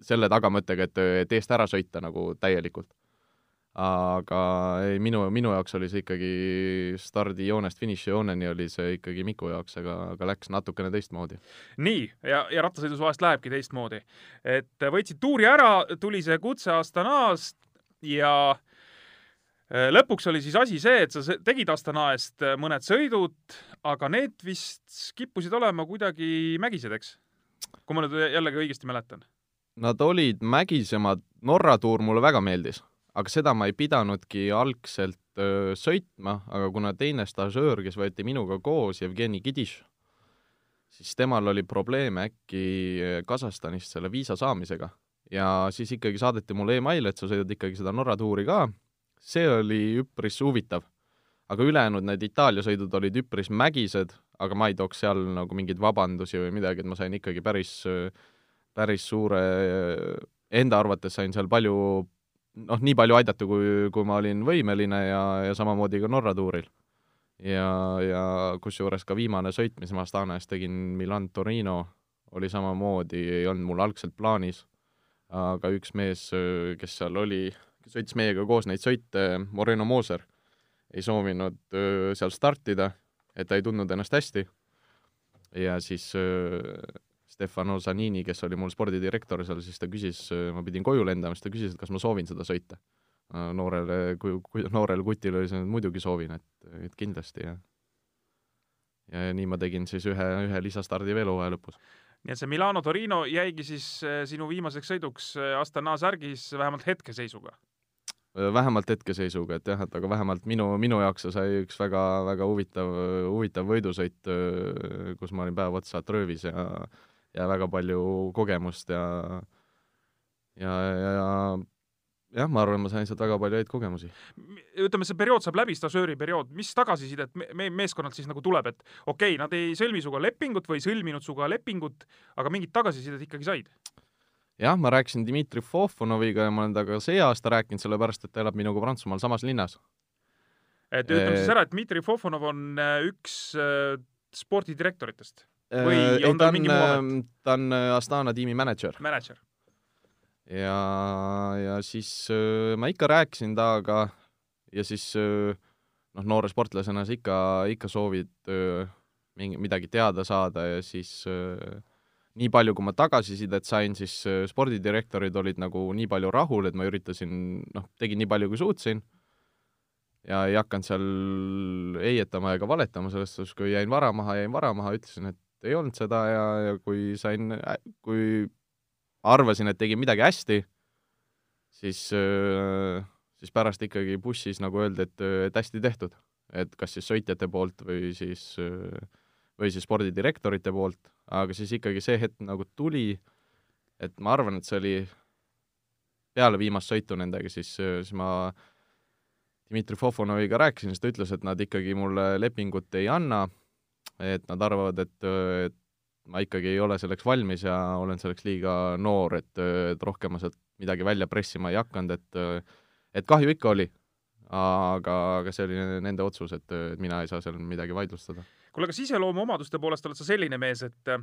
selle tagamõttega, et, et eest ära sõita nagu täielikult. aga ei, minu, minu jaoks oli see ikkagi stardijoonest finišijooneni oli see ikkagi Miku jaoks, aga, aga läks natukene teistmoodi. nii, ja, ja rattasõidus vahest lähebki teistmoodi. et võitsid tuuri ära, tuli see kutse Astanast ja äh, lõpuks oli siis asi see, et sa tegid Astana eest äh, mõned sõidud, aga need vist kippusid olema kuidagi mägised, eks? kui ma nüüd jällegi õigesti mäletan. Nad olid mägisemad, Norra tuur mulle väga meeldis aga seda ma ei pidanudki algselt öö, sõitma, aga kuna teine stažöör, kes võeti minuga koos, Jevgeni Kidiš, siis temal oli probleeme äkki Kasahstanist selle viisa saamisega. ja siis ikkagi saadeti mulle email, et sa sõidad ikkagi seda Norra tuuri ka, see oli üpris huvitav. aga ülejäänud need Itaalia sõidud olid üpris mägised, aga ma ei tooks seal nagu mingeid vabandusi või midagi, et ma sain ikkagi päris, päris suure, enda arvates sain seal palju noh, nii palju aidata, kui, kui ma olin võimeline ja, ja samamoodi ka Norra tuuril. ja, ja kusjuures ka viimane sõit, mis ma Astana eest tegin, Milan-Torino, oli samamoodi, ei olnud mul algselt plaanis, aga üks mees, kes seal oli, kes sõitis meiega koos neid sõite, Moreno Mooser, ei soovinud seal startida, et ta ei tundnud ennast hästi ja siis Stefano Zanini, kes oli mul spordidirektor seal, siis ta küsis, ma pidin koju lendama, siis ta küsis, et kas ma soovin seda sõita. noorele, kui, kui noorele kutile oli see, et muidugi soovin, et, et kindlasti ja ja nii ma tegin siis ühe, ühe lisastardi veel hooaja lõpus. nii et see Milano Torino jäigi siis eh, sinu viimaseks sõiduks eh, Astana särgis vähemalt hetkeseisuga? Vähemalt hetkeseisuga, et jah, et aga vähemalt minu, minu jaoks see sai üks väga, väga huvitav, huvitav võidusõit, kus ma olin päev otsa tröövis ja ja väga palju kogemust ja ja, ja, ja jah, ma arvan, ma sain sealt väga palju häid kogemusi. ütleme, see periood saab läbi, stažööri periood, mis tagasisidet me meeskonnalt siis nagu tuleb, et okei okay,, nad ei sõlmi sinuga lepingut või sõlminud sinuga lepingut, aga mingit tagasisidet ikkagi said? Jah, ma rääkisin Dmitri Fofonoviga ja ma olen temaga see aasta rääkinud, sellepärast et ta elab minuga Prantsusmaal samas linnas. et ütleme siis ära, et Dmitri Fofonov on äh, üks äh, spordidirektoritest või äh, on tal mingi muu amet? ähm, ta on äh, Astana tiimi mänedžer. mänedžer. ja, ja siis äh, ma ikka rääkisin temaga ja siis äh, noh, noore sportlasena sa ikka, ikka soovid äh, mingi, midagi teada saada ja siis äh, nii palju, kui ma tagasisidet sain, siis äh, spordidirektorid olid nagu nii palju rahul, et ma üritasin, noh, tegin nii palju, kui suutsin ja ei hakanud seal heietama ega valetama, selles suhtes, kui jäin vara maha, jäin vara maha, ütlesin, et ei olnud seda ja, ja kui sain, kui arvasin, et tegin midagi hästi, siis, siis pärast ikkagi bussis nagu öeldi, et, et hästi tehtud. et kas siis sõitjate poolt või siis, või siis spordidirektorite poolt, aga siis ikkagi see hetk nagu tuli, et ma arvan, et see oli peale viimast sõitu nendega, siis, siis ma Dmitri Fofonoviga rääkisin, siis ta ütles, et nad ikkagi mulle lepingut ei anna et nad arvavad, et, et ma ikkagi ei ole selleks valmis ja olen selleks liiga noor, et, et rohkem ma sealt midagi välja pressima ei hakanud, et et kahju ikka oli, aga, aga see oli nende otsus, et, mina ei saa seal midagi vaidlustada. kuule, kas iseloomuomaduste poolest oled sa selline mees, et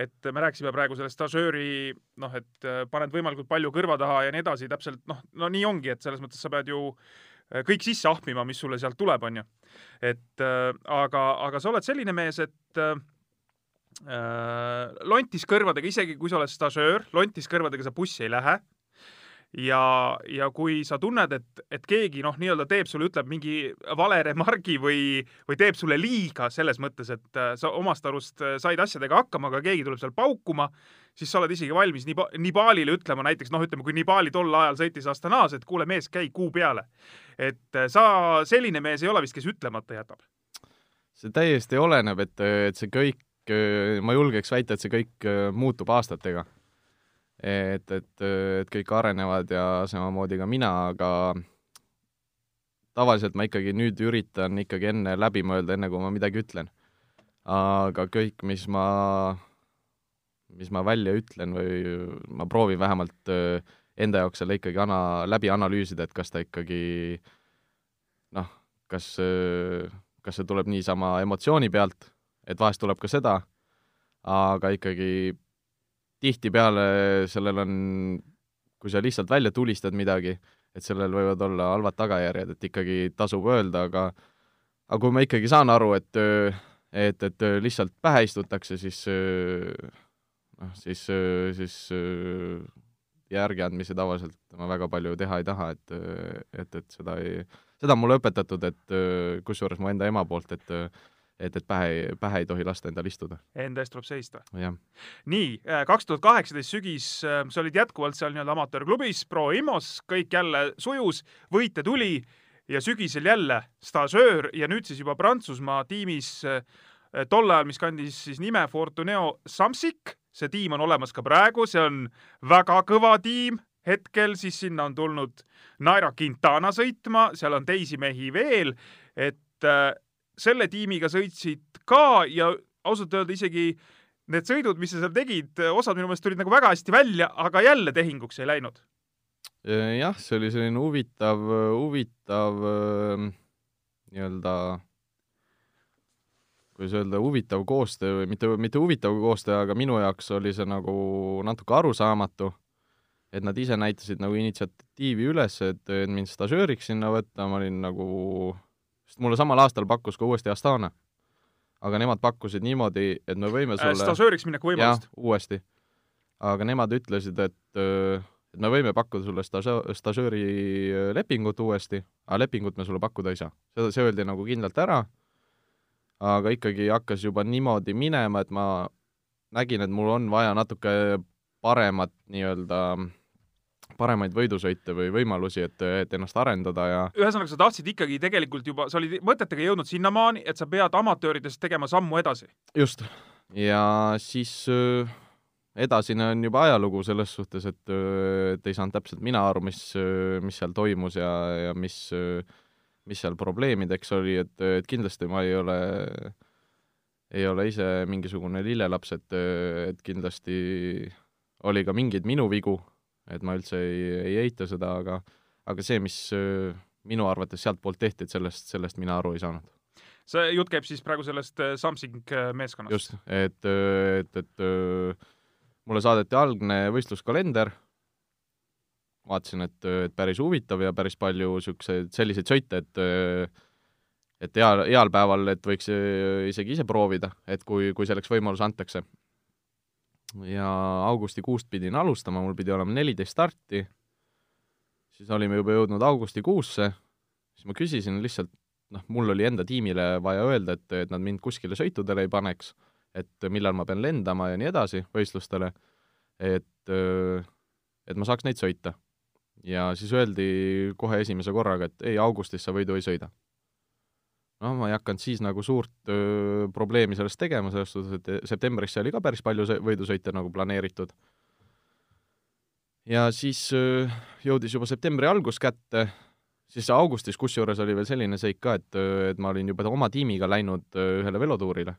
et me rääkisime praegu sellest stažööri, noh, et paned võimalikult palju kõrva taha ja nii edasi, täpselt noh, no nii ongi, et selles mõttes sa pead ju Äh, kõik sisse ahmima, mis sulle sealt tuleb, onju. et äh, aga, aga sa oled selline mees, et äh, lontis kõrvadega, isegi kui sa oled stažöör, lontis kõrvadega sa bussi ei lähe ja, ja kui sa tunned, et, et keegi noh, nii-öelda teeb sulle, ütleb mingi vale remargi või, või teeb sulle liiga selles mõttes, et äh, sa omast arust äh, said asjadega hakkama, aga keegi tuleb seal paukuma, siis sa oled isegi valmis Niba-, Nibalile ütlema näiteks, noh, ütleme, kui Nibali tol ajal sõitis Astanas, et kuule, mees, käi kuu peale. et äh, sa selline mees ei ole vist, kes ütlemata jätab? see täiesti oleneb, et, et see kõik, ma julgeks väita, et see kõik muutub aastatega et, et, et kõik arenevad ja samamoodi ka mina, aga tavaliselt ma ikkagi nüüd üritan ikkagi enne läbi mõelda, enne kui ma midagi ütlen. aga kõik, mis ma, mis ma välja ütlen või ma proovin vähemalt äh, enda jaoks selle ikkagi ana-, läbi analüüsida, et kas ta ikkagi noh, kas, äh, kas see tuleb niisama emotsiooni pealt, et vahest tuleb ka seda, aga ikkagi tihtipeale sellel on, kui sa lihtsalt välja tulistad midagi, et sellel võivad olla halvad tagajärjed, et ikkagi tasub öelda, aga aga kui ma ikkagi saan aru, et et, et lihtsalt pähe istutakse, siis noh, siis, siis järgiandmisi tavaliselt ma väga palju teha ei taha, et, et, et seda ei, seda on mulle õpetatud, et kusjuures mu enda ema poolt, et et, et pähe, pähe ei tohi lasta endal istuda. Enda eest tuleb seista. nii, kaks tuhat kaheksateist sügis, sa olid jätkuvalt seal nii-öelda amatöörklubis Pro Imos, kõik jälle sujus, võite tuli ja sügisel jälle staažöör ja nüüd siis juba Prantsusmaa tiimis tol ajal, mis kandis siis nime Fortuneo Samsic see tiim on olemas ka praegu, see on väga kõva tiim, hetkel siis sinna on tulnud Naira Quintana sõitma, seal on teisi mehi veel, et äh, selle tiimiga sõitsid ka ja ausalt öelda isegi need sõidud, mis sa seal tegid, osad minu meelest tulid nagu väga hästi välja, aga jälle tehinguks ei läinud. jah, see oli selline huvitav, huvitav äh, nii-öelda kuidas öelda, huvitav koostöö või mitte, mitte huvitav koostöö, aga minu jaoks oli see nagu natuke arusaamatu, et nad ise näitasid nagu initsiatiivi üles, et, mind stažööriks sinna võtta, ma olin nagu, sest mulle samal aastal pakkus ka uuesti Astana. aga nemad pakkusid niimoodi, et me võime sulle äh, stažööriks mineku võimalust? uuesti. aga nemad ütlesid, et et me võime pakkuda sulle stažöö, stažööri lepingut uuesti, aga lepingut me sulle pakkuda ei saa. seda, see öeldi nagu kindlalt ära aga ikkagi hakkas juba niimoodi minema, et ma nägin, et mul on vaja natuke paremat nii-öelda paremaid võidusõite või võimalusi, et, et ennast arendada ja ühesõnaga, sa tahtsid ikkagi tegelikult juba, sa olid mõtetega jõudnud sinnamaani, et sa pead amatööridest tegema sammu edasi? just. ja siis äh, edasine on juba ajalugu selles suhtes, et, äh, et ei saanud täpselt mina aru, mis, äh, mis seal toimus ja, ja mis mis seal probleemideks oli, et, et kindlasti ma ei ole, ei ole ise mingisugune lillelaps, et, et kindlasti oli ka mingeid minu vigu, et ma üldse ei, ei eita seda, aga aga see, mis minu arvates sealtpoolt tehti, et sellest, sellest mina aru ei saanud. see jutt käib siis praegu sellest äh, Samsung äh, meeskonnast? just, et, et, et mulle saadeti algne võistluskalender vaatasin, et, et päris huvitav ja päris palju niisuguseid, selliseid sõite, et et heal, heal päeval, et võiks isegi ise proovida, et kui, kui selleks võimalus antakse. Ja augustikuust pidin alustama, mul pidi olema neliteist starti, siis olime juba jõudnud augustikuusse, siis ma küsisin lihtsalt, noh, mul oli enda tiimile vaja öelda, et, et nad mind kuskile sõitudele ei paneks, et millal ma pean lendama ja nii edasi võistlustele, et, et ma saaks neid sõita. Ja siis öeldi kohe esimese korraga, et ei, augustis sa võidu ei sõida. Noh, ma ei hakanud siis nagu suurt öö, probleemi sellest tegema, selles suhtes, et septembrisse oli ka päris palju võidusõite nagu planeeritud. ja siis öö, jõudis juba septembri algus kätte, siis augustis kusjuures oli veel selline seik ka, et, et ma olin juba oma tiimiga läinud ühele velotuurile.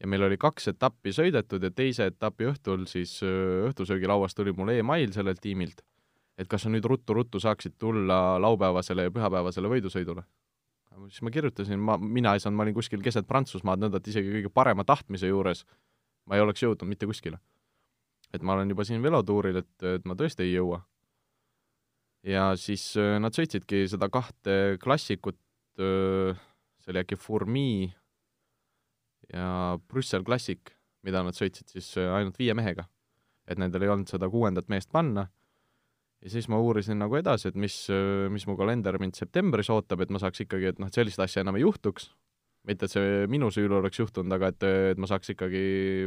ja meil oli kaks etappi sõidetud ja teise etapi õhtul siis õhtusöögilauas tuli mulle email sellelt tiimilt et kas sa nüüd ruttu-ruttu saaksid tulla laupäevasele ja pühapäevasele võidusõidule. Siis ma kirjutasin, ma, mina ei saanud, ma olin kuskil keset Prantsusmaad, nõnda et isegi kõige parema tahtmise juures ma ei oleks jõudnud mitte kuskile. et ma olen juba siin velotuuril, et, et ma tõesti ei jõua. ja siis äh, nad sõitsidki seda kahte klassikut, äh, see oli äkki Fourmi ja Brüssel Classic, mida nad sõitsid siis äh, ainult viie mehega. et nendel ei olnud seda kuuendat meest panna ja siis ma uurisin nagu edasi, et mis, mis mu kalender mind septembris ootab, et ma saaks ikkagi, et noh, et sellist asja enam ei juhtuks, mitte et see minu süül oleks juhtunud, aga et, et ma saaks ikkagi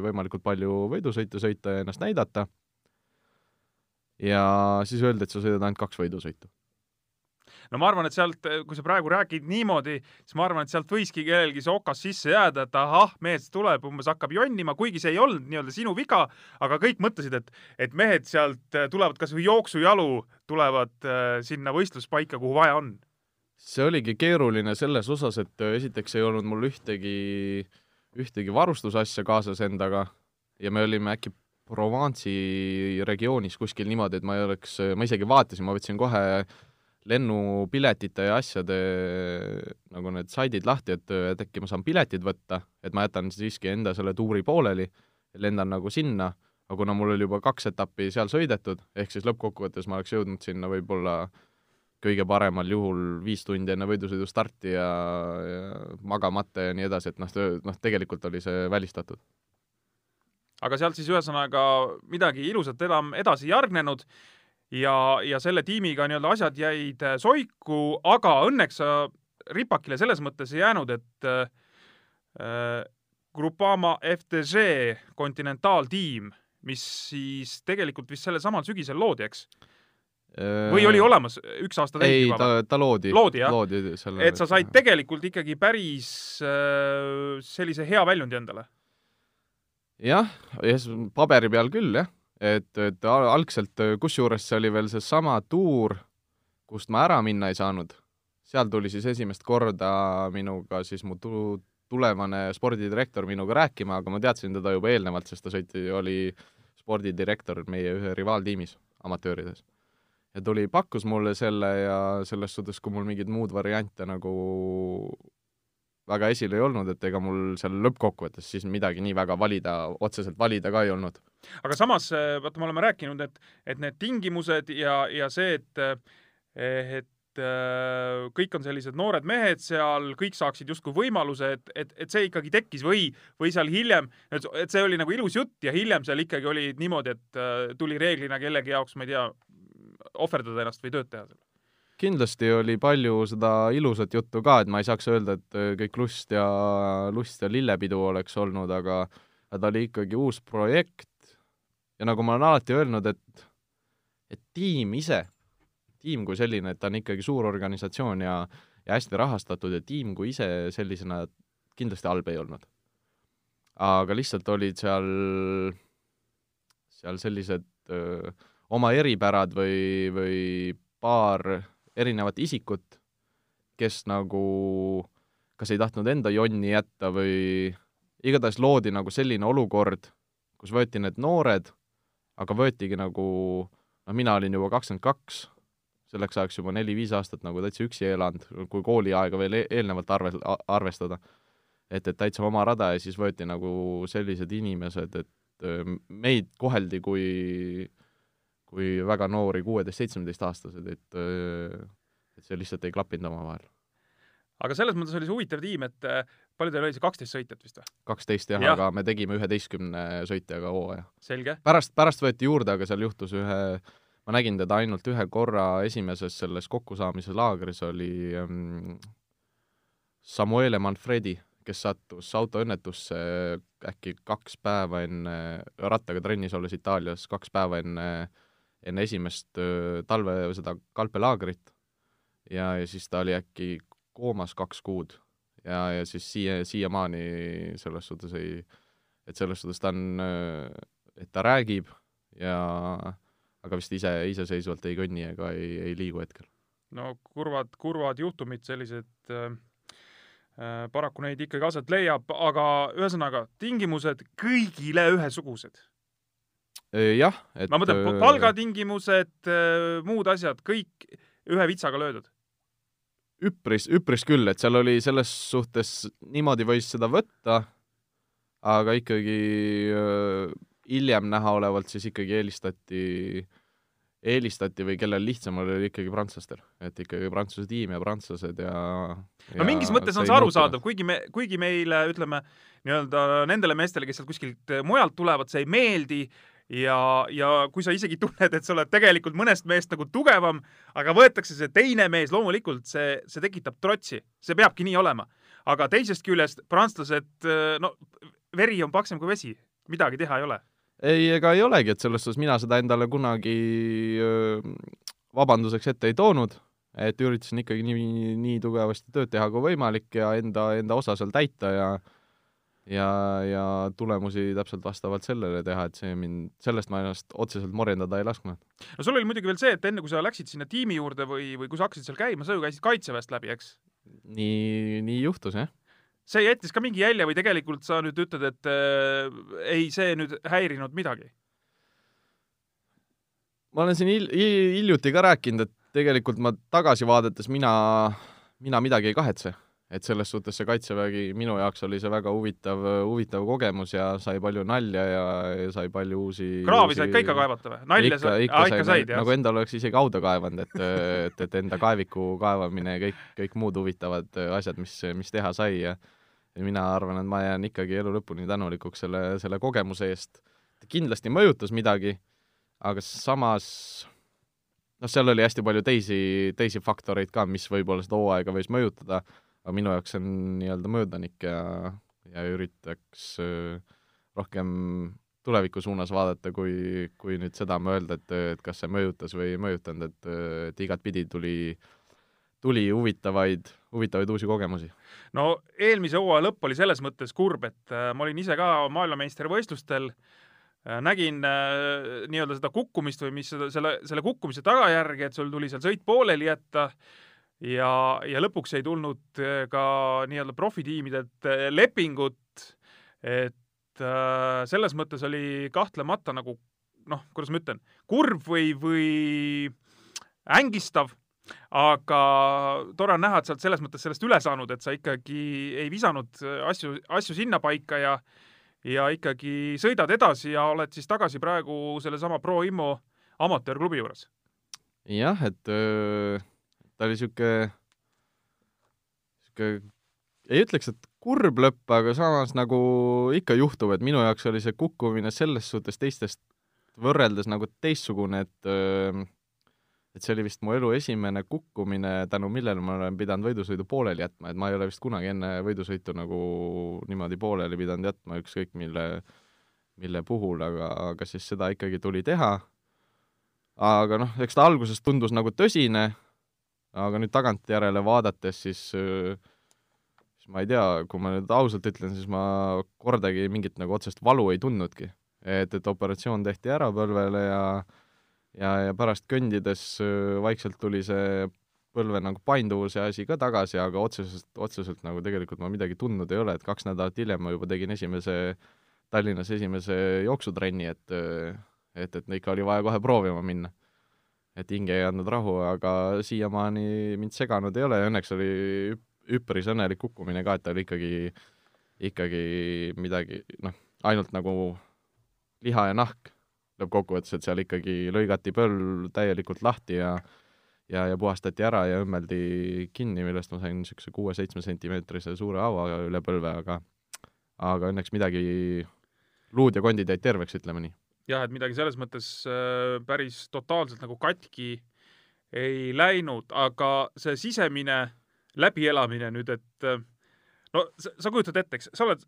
võimalikult palju võidusõite sõita ja ennast näidata. ja siis öeldi, et sa sõidad ainult kaks võidusõitu no ma arvan, et sealt, kui sa praegu räägid niimoodi, siis ma arvan, et sealt võiski kellelgi see okas sisse jääda, et ahah, mees tuleb, umbes hakkab jonnima, kuigi see ei olnud nii-öelda sinu viga, aga kõik mõtlesid, et, et mehed sealt äh, tulevad kasvõi jooksujalu, tulevad äh, sinna võistluspaika, kuhu vaja on. see oligi keeruline selles osas, et esiteks ei olnud mul ühtegi, ühtegi varustusasja kaasas endaga ja me olime äkki Provence'i regioonis kuskil niimoodi, et ma ei oleks, ma isegi vaatasin, ma võtsin kohe lennupiletite ja asjade nagu need saidid lahti, et, et äkki ma saan piletid võtta, et ma jätan siiski enda selle tuuri pooleli, lendan nagu sinna, aga kuna mul oli juba kaks etappi seal sõidetud, ehk siis lõppkokkuvõttes ma oleks jõudnud sinna võib-olla kõige paremal juhul viis tundi enne võidusõidu starti ja, ja magamata ja nii edasi, et noh, noh, tegelikult oli see välistatud. aga sealt siis ühesõnaga midagi ilusat enam edasi ei järgnenud ja, ja selle tiimiga nii-öelda asjad jäid soiku, aga õnneks sa ripakile selles mõttes ei jäänud, et äh, Grupama FTG kontinentaaltiim, mis siis tegelikult vist sellel samal sügisel loodi, eks? või oli olemas üks aasta täis juba? ei, ta, ta loodi. loodi, jah? et sa said tegelikult ikkagi päris äh, sellise hea väljundi endale? jah, paberi peal küll, jah. Et, et algselt, kusjuures see oli veel seesama tuur, kust ma ära minna ei saanud. seal tuli siis esimest korda minuga siis mu tu-, tulevane spordidirektor minuga rääkima, aga ma teadsin teda juba eelnevalt, sest ta sõiti, oli spordidirektor meie ühe rivaaltiimis amatöörides. ja tuli, pakkus mulle selle ja selles suhtes, kui mul mingeid muud variante nagu väga esil ei olnud, et ega mul seal lõppkokkuvõttes siis midagi nii väga valida, otseselt valida ka ei olnud. Aga samas, vaata, me oleme rääkinud, et, et need tingimused ja, ja see, et et Äh, kõik on sellised noored mehed seal, kõik saaksid justkui võimaluse, et, et, et see ikkagi tekkis või, või seal hiljem, et see oli nagu ilus jutt ja hiljem seal ikkagi oli niimoodi, et äh, tuli reeglina kellegi jaoks, ma ei tea, ohverdada ennast või tööd teha seal. Kindlasti oli palju seda ilusat juttu ka, et ma ei saaks öelda, et äh, kõik lust ja, lust ja lillepidu oleks olnud, aga ta oli ikkagi uus projekt ja nagu ma olen alati öelnud, et, et tiim ise tiim kui selline, et ta on ikkagi suur organisatsioon ja, ja hästi rahastatud ja tiim kui ise sellisena kindlasti halb ei olnud. aga lihtsalt olid seal, seal sellised öö, oma eripärad või, või paar erinevat isikut, kes nagu kas ei tahtnud enda jonni jätta või igatahes loodi nagu selline olukord, kus võeti need noored, aga võetigi nagu, noh, mina olin juba kakskümmend kaks selleks ajaks juba neli-viis aastat nagu täitsa üksi elanud, kui kooliaega veel e-, eelnevalt arve, arvestada. et, et täitsa oma rada ja siis võeti nagu sellised inimesed, et meid koheldi kui, kui väga noori kuueteist-seitsmeteistaastased, et et see lihtsalt ei klappinud omavahel. Aga selles mõttes oli see huvitav tiim, et palju teil oli see, kaksteist sõitjat vist või? kaksteist jah ja., aga me tegime üheteistkümne sõitjaga hooaja. selge. pärast, pärast võeti juurde, aga seal juhtus ühe ma nägin teda ainult ühe korra esimeses selles kokkusaamise laagris, oli ähm, Samuele Manfredi, kes sattus autoõnnetusse äkki kaks päeva enne, rattaga trennis olles Itaalias, kaks päeva enne, enne esimest öö, talve, seda kalpelaagrit. ja, ja siis ta oli äkki koomas kaks kuud ja, ja siis siia, siiamaani selles suhtes ei, et selles suhtes ta on, et ta räägib ja aga vist ise, iseseisvalt ei kõnni ega ei, ei liigu hetkel. no kurvad, kurvad juhtumid, sellised äh, äh, paraku neid ikkagi aset leiab, aga ühesõnaga, tingimused kõigile ühesugused. jah, et ma mõtlen, äh, palgatingimused, äh, muud asjad, kõik ühe vitsaga löödud üpris, üpris küll, et seal oli selles suhtes, niimoodi võis seda võtta, aga ikkagi hiljem näha olevalt siis ikkagi eelistati, eelistati või kellel lihtsam oli, oli ikkagi prantslastel, et ikkagi Prantsuse tiim ja prantslased ja no ja mingis mõttes on see arusaadav, kuigi me, kuigi meile, ütleme, nii-öelda nendele meestele, kes sealt kuskilt mujalt tulevad, see ei meeldi ja, ja kui sa isegi tunned, et sa oled tegelikult mõnest meest nagu tugevam, aga võetakse see teine mees, loomulikult see, see tekitab trotsi, see peabki nii olema. aga teisest küljest prantslased, no veri on paksem kui vesi, midagi teha ei ole. Ei, ega ei olegi, et selles suhtes mina seda endale kunagi vabanduseks ette ei toonud, et üritasin ikkagi nii, nii tugevasti tööd teha kui võimalik ja enda, enda osa seal täita ja ja, ja tulemusi täpselt vastavalt sellele teha, et see mind, sellest ma ennast otseselt morjendada ei lasknud. no sul oli muidugi veel see, et enne kui sa läksid sinna tiimi juurde või, või kui sa hakkasid seal käima, sa ju käisid Kaitseväest läbi, eks? nii, nii juhtus, jah see jättis ka mingi jälje või tegelikult sa nüüd ütled, et äh, ei, see nüüd häirinud midagi? ma olen siin hil-, hiljuti ka rääkinud, et tegelikult ma tagasi vaadates mina, mina midagi ei kahetse. Et selles suhtes see Kaitsevägi, minu jaoks oli see väga huvitav, huvitav kogemus ja sai palju nalja ja, ja sai palju uusi kraavi said ka ikka kaevata või? nalja ikka, ikka, ikka, ikka said, jah? nagu endal oleks isegi hauda kaevanud, et, et, et enda kaeviku kaevamine ja kõik, kõik muud huvitavad asjad, mis, mis teha sai ja ja mina arvan, et ma jään ikkagi elu lõpuni tänulikuks selle, selle kogemuse eest. kindlasti mõjutas midagi, aga samas noh, seal oli hästi palju teisi, teisi faktoreid ka, mis võib-olla seda hooaega võis mõjutada aga minu jaoks on nii-öelda möödanik ja, ja üritaks äh, rohkem tuleviku suunas vaadata, kui, kui nüüd seda mõelda, et, et kas see mõjutas või ei mõjutanud, et, et igatpidi tuli, tuli huvitavaid, huvitavaid uusi kogemusi. no eelmise hooaja lõpp oli selles mõttes kurb, et äh, ma olin ise ka maailmameistrivõistlustel äh,, nägin äh, nii-öelda seda kukkumist või mis seda, selle, selle kukkumise tagajärgi, et sul tuli seal sõit pooleli jätta äh, ja, ja lõpuks ei tulnud äh, ka nii-öelda profitiimidelt äh, lepingut, et äh, selles mõttes oli kahtlemata nagu noh, kuidas ma ütlen, kurb või, või ängistav, aga tore on näha, et sa oled selles mõttes sellest üle saanud, et sa ikkagi ei visanud asju, asju sinnapaika ja ja ikkagi sõidad edasi ja oled siis tagasi praegu sellesama Pro Immo amatöörklubi juures. jah, et öö ta oli niisugune, niisugune, ei ütleks, et kurb lõpp, aga samas nagu ikka juhtub, et minu jaoks oli see kukkumine selles suhtes teistest võrreldes nagu teistsugune, et et see oli vist mu elu esimene kukkumine, tänu millele ma olen pidanud võidusõidu pooleli jätma, et ma ei ole vist kunagi enne võidusõitu nagu niimoodi pooleli pidanud jätma, ükskõik mille, mille puhul, aga, aga siis seda ikkagi tuli teha. aga noh, eks ta alguses tundus nagu tõsine, aga nüüd tagantjärele vaadates, siis siis ma ei tea, kui ma nüüd ausalt ütlen, siis ma kordagi mingit nagu otsest valu ei tundnudki. et, et operatsioon tehti ära põlvele ja ja, ja pärast kõndides vaikselt tuli see põlve nagu painduvuse asi ka tagasi, aga otseselt, otseselt nagu tegelikult ma midagi tundnud ei ole, et kaks nädalat hiljem ma juba tegin esimese, Tallinnas esimese jooksutrenni, et et, et ikka oli vaja kohe proovima minna et hinge ei andnud rahu, aga siiamaani mind seganud ei ole ja õnneks oli üpris õnnelik kukkumine ka, et ta oli ikkagi, ikkagi midagi, noh, ainult nagu liha ja nahk lõppkokkuvõttes, et seal ikkagi lõigati põlv täielikult lahti ja ja, ja puhastati ära ja õmmeldi kinni, millest ma sain niisuguse kuue-seitsme sentimeetrise suure haava üle põlve, aga aga õnneks midagi, luud ja kondid jäid terveks, ütleme nii jah, et midagi selles mõttes äh, päris totaalselt nagu katki ei läinud, aga see sisemine läbielamine nüüd, et äh, no sa, sa kujutad ette, eks, sa oled,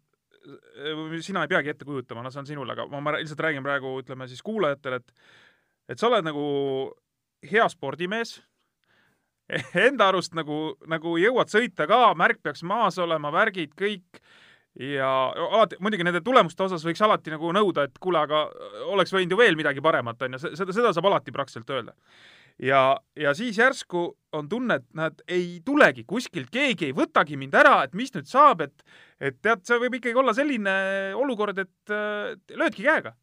äh, sina ei peagi ette kujutama, no see on sinul, aga ma, ma lihtsalt räägin praegu, ütleme siis kuulajatele, et et sa oled nagu hea spordimees, enda arust nagu, nagu jõuad sõita ka, märk peaks maas olema, värgid kõik ja alati, muidugi nende tulemuste osas võiks alati nagu nõuda, et kuule, aga oleks võinud ju veel midagi paremat, on ju, seda, seda saab alati praktiliselt öelda. ja, ja siis järsku on tunne, et näed, ei tulegi kuskilt, keegi ei võtagi mind ära, et mis nüüd saab, et et tead, see võib ikkagi olla selline olukord, et äh, löödki käega.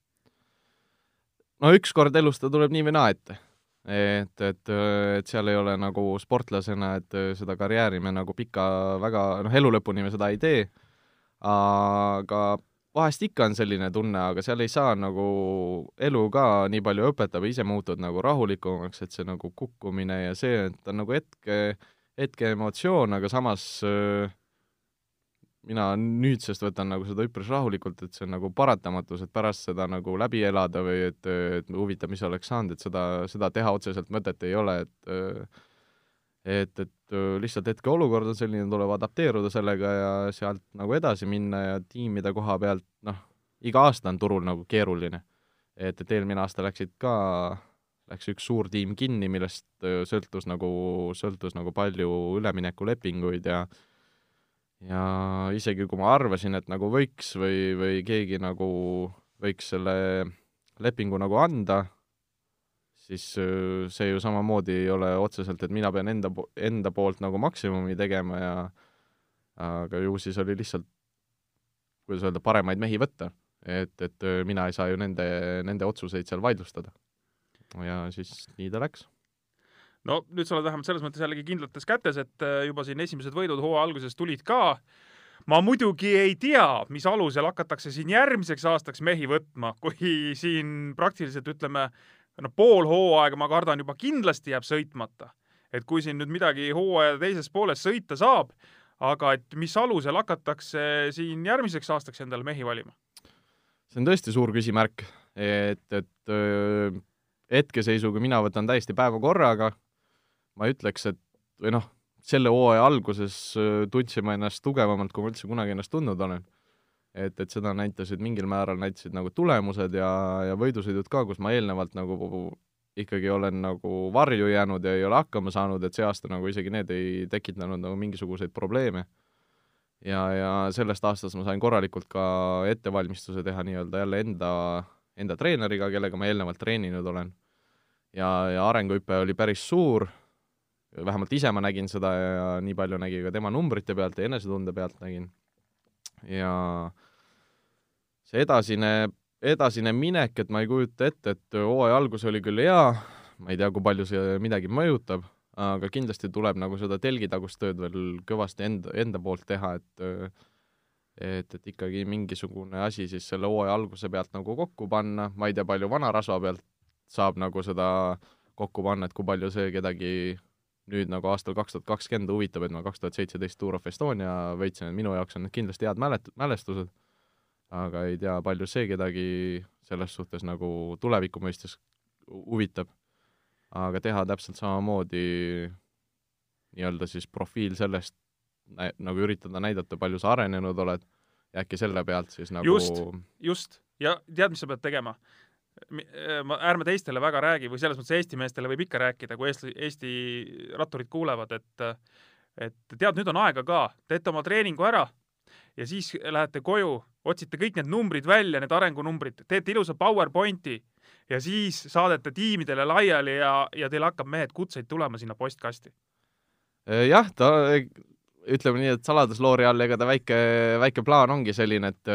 no ükskord elus ta tuleb nii või naa ette et, et, et seal ei ole nagu sportlasena, et seda karjääri me nagu pika väga, noh, elu lõpuni me seda ei tee aga vahest ikka on selline tunne, aga seal ei saa nagu elu ka nii palju õpetada või ise muutud nagu rahulikumaks, et see nagu kukkumine ja see, et on nagu hetke, hetke emotsioon, aga samas äh, mina nüüdsest võtan nagu seda üpris rahulikult, et see on nagu paratamatus, et pärast seda nagu läbi elada või et, et huvitav, mis oleks saanud, et seda, seda teha otseselt mõtet ei ole, et äh, et, et lihtsalt hetkeolukord on selline, tuleb adapteeruda sellega ja sealt nagu edasi minna ja tiimide koha pealt, noh, iga aasta on turul nagu keeruline. et, et eelmine aasta läksid ka, läks üks suur tiim kinni, millest sõltus nagu, sõltus nagu palju üleminekulepinguid ja ja isegi kui ma arvasin, et nagu võiks või, või keegi nagu võiks selle lepingu nagu anda, siis see ju samamoodi ei ole otseselt, et mina pean enda, enda poolt nagu maksimumi tegema ja aga ju siis oli lihtsalt, kuidas öelda, paremaid mehi võtta. et, et mina ei saa ju nende, nende otsuseid seal vaidlustada. ja siis nii ta läks. no nüüd sa oled vähemalt selles mõttes jällegi kindlates kätes, et äh, juba siin esimesed võidud hooaja alguses tulid ka. ma muidugi ei tea, mis alusel hakatakse siin järgmiseks aastaks mehi võtma, kui siin praktiliselt ütleme, no pool hooaega, ma kardan, juba kindlasti jääb sõitmata. et kui siin nüüd midagi hooaja teises pooles sõita saab, aga et mis alusel hakatakse siin järgmiseks aastaks endale mehi valima? see on tõesti suur küsimärk, et, et hetkeseisuga mina võtan täiesti päeva korraga, ma ütleks, et või noh, selle hooaja alguses tundsin ma ennast tugevamalt, kui ma üldse kunagi ennast tundnud olen. Et, et seda näitasid mingil määral, näitasid nagu tulemused ja, ja võidusõidud ka, kus ma eelnevalt nagu ikkagi olen nagu varju jäänud ja ei ole hakkama saanud, et see aasta nagu isegi need ei tekitanud nagu mingisuguseid probleeme. ja, ja sellest aastast ma sain korralikult ka ettevalmistuse teha nii-öelda jälle enda, enda treeneriga, kellega ma eelnevalt treeninud olen. ja, ja arenguhüpe oli päris suur vähemalt ise ma nägin seda ja, nii palju nägi ka tema numbrite pealt ja enesetunde pealt nägin. ja see edasine, edasine minek, et ma ei kujuta ette, et hooaja algus oli küll hea, ma ei tea, kui palju see midagi mõjutab, aga kindlasti tuleb nagu seda telgitagust tööd veel kõvasti enda, enda poolt teha, et et, et ikkagi mingisugune asi siis selle hooaja alguse pealt nagu kokku panna, ma ei tea, palju vanarasva pealt saab nagu seda kokku panna, et kui palju see kedagi nüüd nagu aastal kaks tuhat kakskümmend huvitab, et ma kaks tuhat seitseteist Tour of Estonia võitsin, et minu jaoks on need kindlasti head mälet-, mälestused, aga ei tea, palju see kedagi selles suhtes nagu tuleviku mõistes huvitab. aga teha täpselt samamoodi nii-öelda siis profiil sellest, nagu üritada näidata, palju sa arenenud oled, ja äkki selle pealt siis nagu just, just, ja tead, mis sa pead tegema? ma, ärme teistele väga räägi või selles mõttes Eesti meestele võib ikka rääkida, kui Eesti, Eesti ratturid kuulevad, et et tead, nüüd on aega ka, teete oma treeningu ära ja siis lähete koju, otsite kõik need numbrid välja, need arengunumbrid, teete ilusa PowerPointi ja siis saadete tiimidele laiali ja, ja teil hakkab, mehed, kutseid tulema sinna postkasti. jah, ta ütleme nii, et saladusloori all, ega ta väike, väike plaan ongi selline, et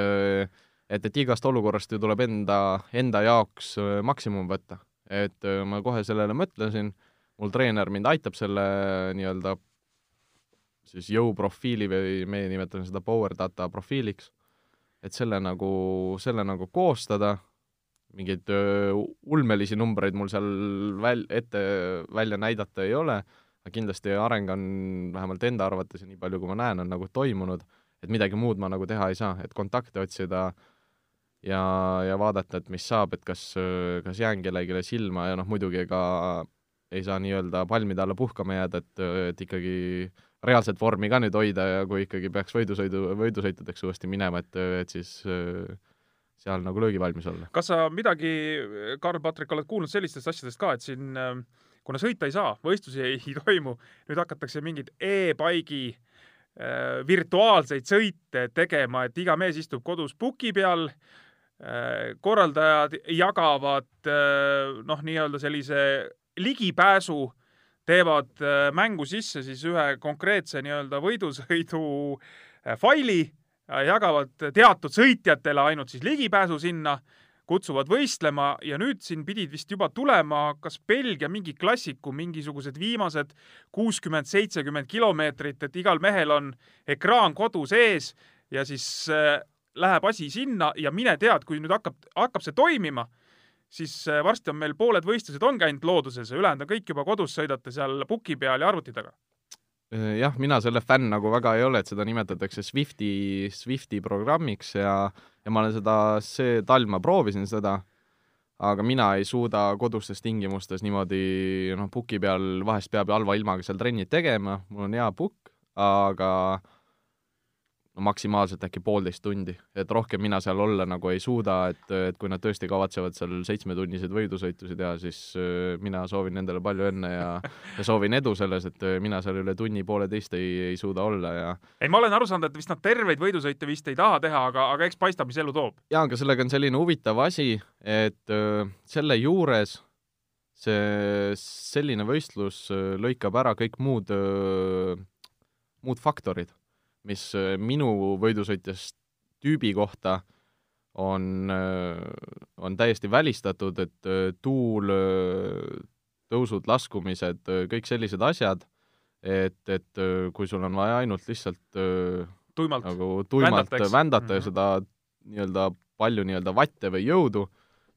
et, et igast olukorrast ju tuleb enda, enda jaoks maksimum võtta. et ma kohe sellele mõtlesin, mul treener mind aitab selle nii-öelda siis jõuprofiili või meie nimetame seda power data profiiliks, et selle nagu, selle nagu koostada, mingeid ulmelisi numbreid mul seal väl-, ette välja näidata ei ole, aga kindlasti areng on vähemalt enda arvates ja nii palju, kui ma näen, on nagu toimunud, et midagi muud ma nagu teha ei saa, et kontakte otsida äh, ja, ja vaadata, et mis saab, et kas, kas jään kellelegi silma ja noh, muidugi ega ei saa nii-öelda palmide alla puhkama jääda, et, et ikkagi reaalset vormi ka nüüd hoida ja kui ikkagi peaks võidusõidu, võidusõitudeks uuesti minema, et, et siis seal nagu löögivalmis olla. kas sa midagi, Karl-Patrik, oled kuulnud sellistest asjadest ka, et siin kuna sõita ei saa, võistlusi ei, toimu, nüüd hakatakse mingeid e-paigi äh, virtuaalseid sõite tegema, et iga mees istub kodus puki peal äh,, Äh, korraldajad jagavad äh, noh, nii-öelda sellise ligipääsu, teevad äh, mängu sisse siis ühe konkreetse nii-öelda võidusõidu faili, jagavad teatud sõitjatele ainult siis ligipääsu sinna, kutsuvad võistlema ja nüüd siin pidid vist juba tulema kas Belgia mingi klassiku mingisugused viimased kuuskümmend, seitsekümmend kilomeetrit, et igal mehel on ekraan kodus ees ja siis läheb asi sinna ja mine tead, kui nüüd hakkab, hakkab see toimima, siis äh, varsti on meil pooled võistlused ongi ainult looduses ja ülejäänud on kõik juba kodus, sõidate seal puki peal ja arvuti taga. Äh, jah, mina selle fänn nagu väga ei ole, et seda nimetatakse Swifti, Swifti programmiks ja, ja ma olen seda, see talv ma proovisin seda, aga mina ei suuda kodustes tingimustes niimoodi noh, puki peal vahest peab halva ilmaga seal trenni tegema, mul on hea pukk, aga äh, no maksimaalselt äkki poolteist tundi, et rohkem mina seal olla nagu ei suuda, et, et kui nad tõesti kavatsevad seal seitsmetunniseid võidusõitusid teha, siis äh, mina soovin nendele palju õnne ja, ja soovin edu selles, et äh, mina seal üle tunni-pooleteist ei, ei suuda olla ja ei, ma olen aru saanud, et vist nad terveid võidusõite vist ei taha teha, aga, aga eks paistab, mis elu toob. jaa, aga sellega on selline huvitav asi, et öö, äh, selle juures see, selline võistlus lõikab ära kõik muud, muud faktorid mis äh, minu võidusõitjast tüübi kohta on, äh, on täiesti välistatud, et äh, tuul, tõusud, laskumised, kõik sellised asjad, et, et kui sul on vaja ainult lihtsalt tuimalt nagu tuimalt vändata, vändata ja Mhm. seda nii-öelda palju nii-öelda vatte või jõudu,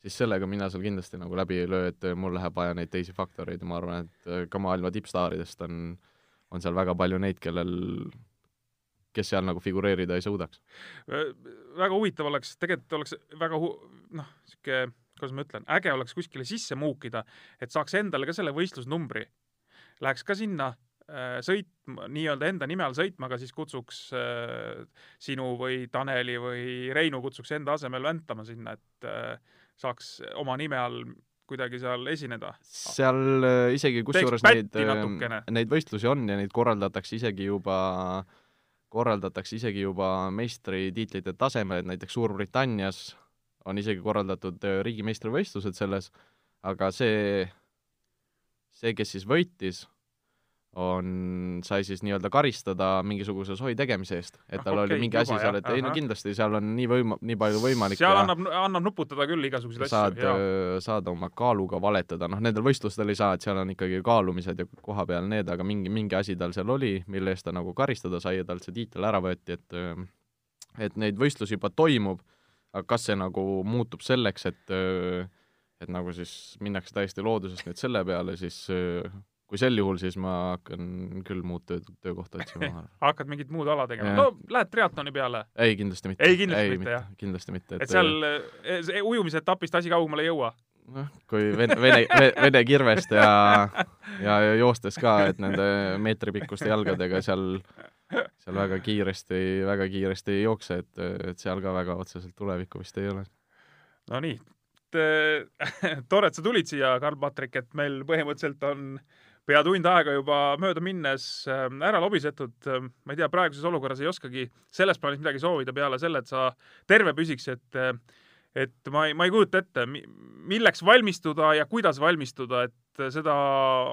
siis sellega mina seal kindlasti nagu läbi ei löö, et mul läheb vaja neid teisi faktoreid ja ma arvan, et ka maailma tippstaaridest on, on seal väga palju neid, kellel, kes seal nagu figureerida ei suudaks. väga huvitav oleks, tegelikult oleks väga hu-, noh, niisugune, kuidas ma ütlen, äge oleks kuskile sisse muukida, et saaks endale ka selle võistlusnumbri. Läheks ka sinna äh, sõitma, nii-öelda enda nime all sõitma, aga siis kutsuks äh, sinu või Taneli või Reinu kutsuks enda asemel väntama sinna, et äh, saaks oma nime all kuidagi seal esineda. seal äh, isegi kusjuures neid, äh, neid võistlusi on ja neid korraldatakse isegi juba, korraldatakse isegi juba meistritiitlite tasemel, et näiteks Suurbritannias on isegi korraldatud äh, riigimeistrivõistlused selles, aga see, see, kes siis võitis, on, sai siis nii-öelda karistada mingisuguse sohi tegemise eest, et Ah, tal okei, oli mingi asi seal, et ei no kindlasti seal on nii võima-, nii palju võimalik seal ja annab, annab nuputada küll igasuguseid saad asju, jaa., saad oma kaaluga valetada, noh, nendel võistlustel ei saa, et seal on ikkagi kaalumised ja koha peal need, aga mingi, mingi asi tal seal oli, mille eest ta nagu karistada sai ja talt see tiitel ära võeti, et et neid võistlusi juba toimub, aga kas see nagu muutub selleks, et et nagu siis minnakse täiesti loodusest nüüd selle peale, siis kui sel juhul, siis ma hakkan küll muud tööd, töökohta otsima, hakkad mingit muud ala tegema. No lähed triatloni peale. ei, kindlasti mitte. Ei, kindlasti mitte, jah. kindlasti mitte. et seal eh, see ujumise etapist asi kaugemale ei jõua. noh, kui vene, vene, vene kirvest ja, ja, joostes ka, et nende meetripikkuste jalgadega seal, seal väga kiiresti, väga kiiresti ei jookse, et, et seal ka väga otseselt tulevikku vist ei ole. Nonii, tore, et sa tulid siia, Karl-Patrik, et meil põhimõtteliselt on pea tund aega juba mööda minnes ähm, ära lobisetud. ma ei tea, praeguses olukorras ei oskagi selles plaanis midagi soovida peale selle, et sa terve püsiks, et et ma ei, ma ei kujuta ette, milleks valmistuda ja kuidas valmistuda, et seda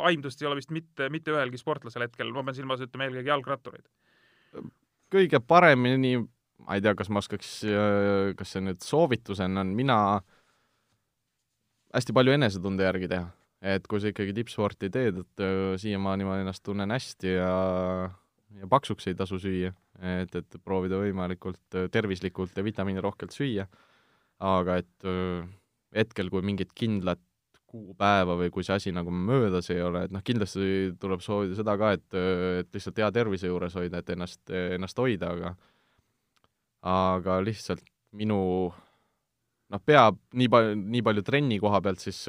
aimdust ei ole vist mitte, mitte ühelgi sportlasel hetkel, ma pean silmas, ütleme eelkõige jalgrattureid. kõige paremini, ma ei tea, kas ma oskaks, kas see nüüd soovitusena on, mina hästi palju enesetunde järgi teha. Et kui sa ikkagi tippsporti teed, et öö, siiamaani ma ennast tunnen hästi ja ja paksuks ei tasu süüa, et, et proovida võimalikult öö, tervislikult ja vitamiinirohkelt süüa, aga et öö, hetkel, kui mingit kindlat kuupäeva või kui see asi nagu möödas ei ole, et noh, kindlasti tuleb soovida seda ka, et, et lihtsalt hea tervise juures hoida, et ennast, ennast hoida, aga aga lihtsalt minu noh, peab nii palju, nii palju trenni koha pealt, siis,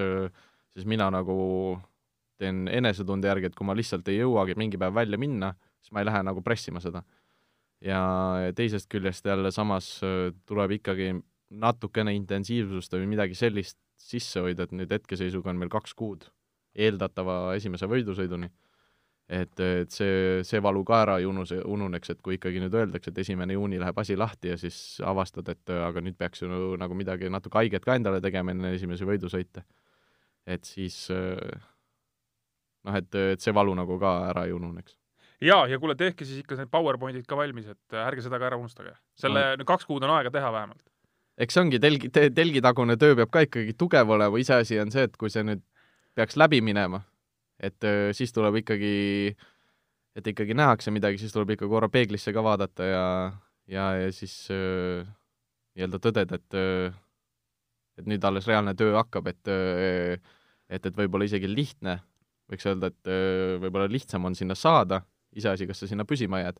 siis mina nagu teen enesetunde järgi, et kui ma lihtsalt ei jõuagi mingi päev välja minna, siis ma ei lähe nagu pressima seda. ja teisest küljest jälle samas äh, tuleb ikkagi natukene intensiivsust või midagi sellist sisse hoida, et nüüd hetkeseisuga on meil kaks kuud eeldatava esimese võidusõiduni. et, et see, see valu ka ära ei unuse, ununeks, et kui ikkagi nüüd öeldakse, et esimene juuni läheb asi lahti ja siis avastad, et aga nüüd peaks ju nagu midagi natuke haiget ka endale tegema enne esimesi võidusõite. Et siis noh, et, et see valu nagu ka ära ei ununeks ja, ja kuule, tehke siis ikka need PowerPointid ka valmis, et ärge seda ka ära unustage. selle no. kaks kuud on aega teha vähemalt. eks see ongi telgi te,, telgitagune töö peab ka ikkagi tugev olema, iseasi on see, et kui see nüüd peaks läbi minema, et öö, siis tuleb ikkagi, et ikkagi nähakse midagi, siis tuleb ikka korra peeglisse ka vaadata ja, ja, ja siis öö, nii-öelda tõdeda, et et nüüd alles reaalne töö hakkab, et et, et võib-olla isegi lihtne, võiks öelda, et võib-olla lihtsam on sinna saada, iseasi, kas sa sinna püsima jääd.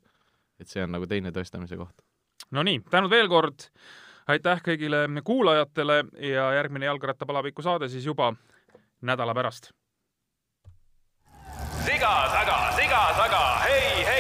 et see on nagu teine tõestamise koht. Nonii, tänud veel kord, aitäh kõigile kuulajatele ja järgmine Jalgrattapalaviku saade siis juba nädala pärast. siga taga, siga taga, hei, hei,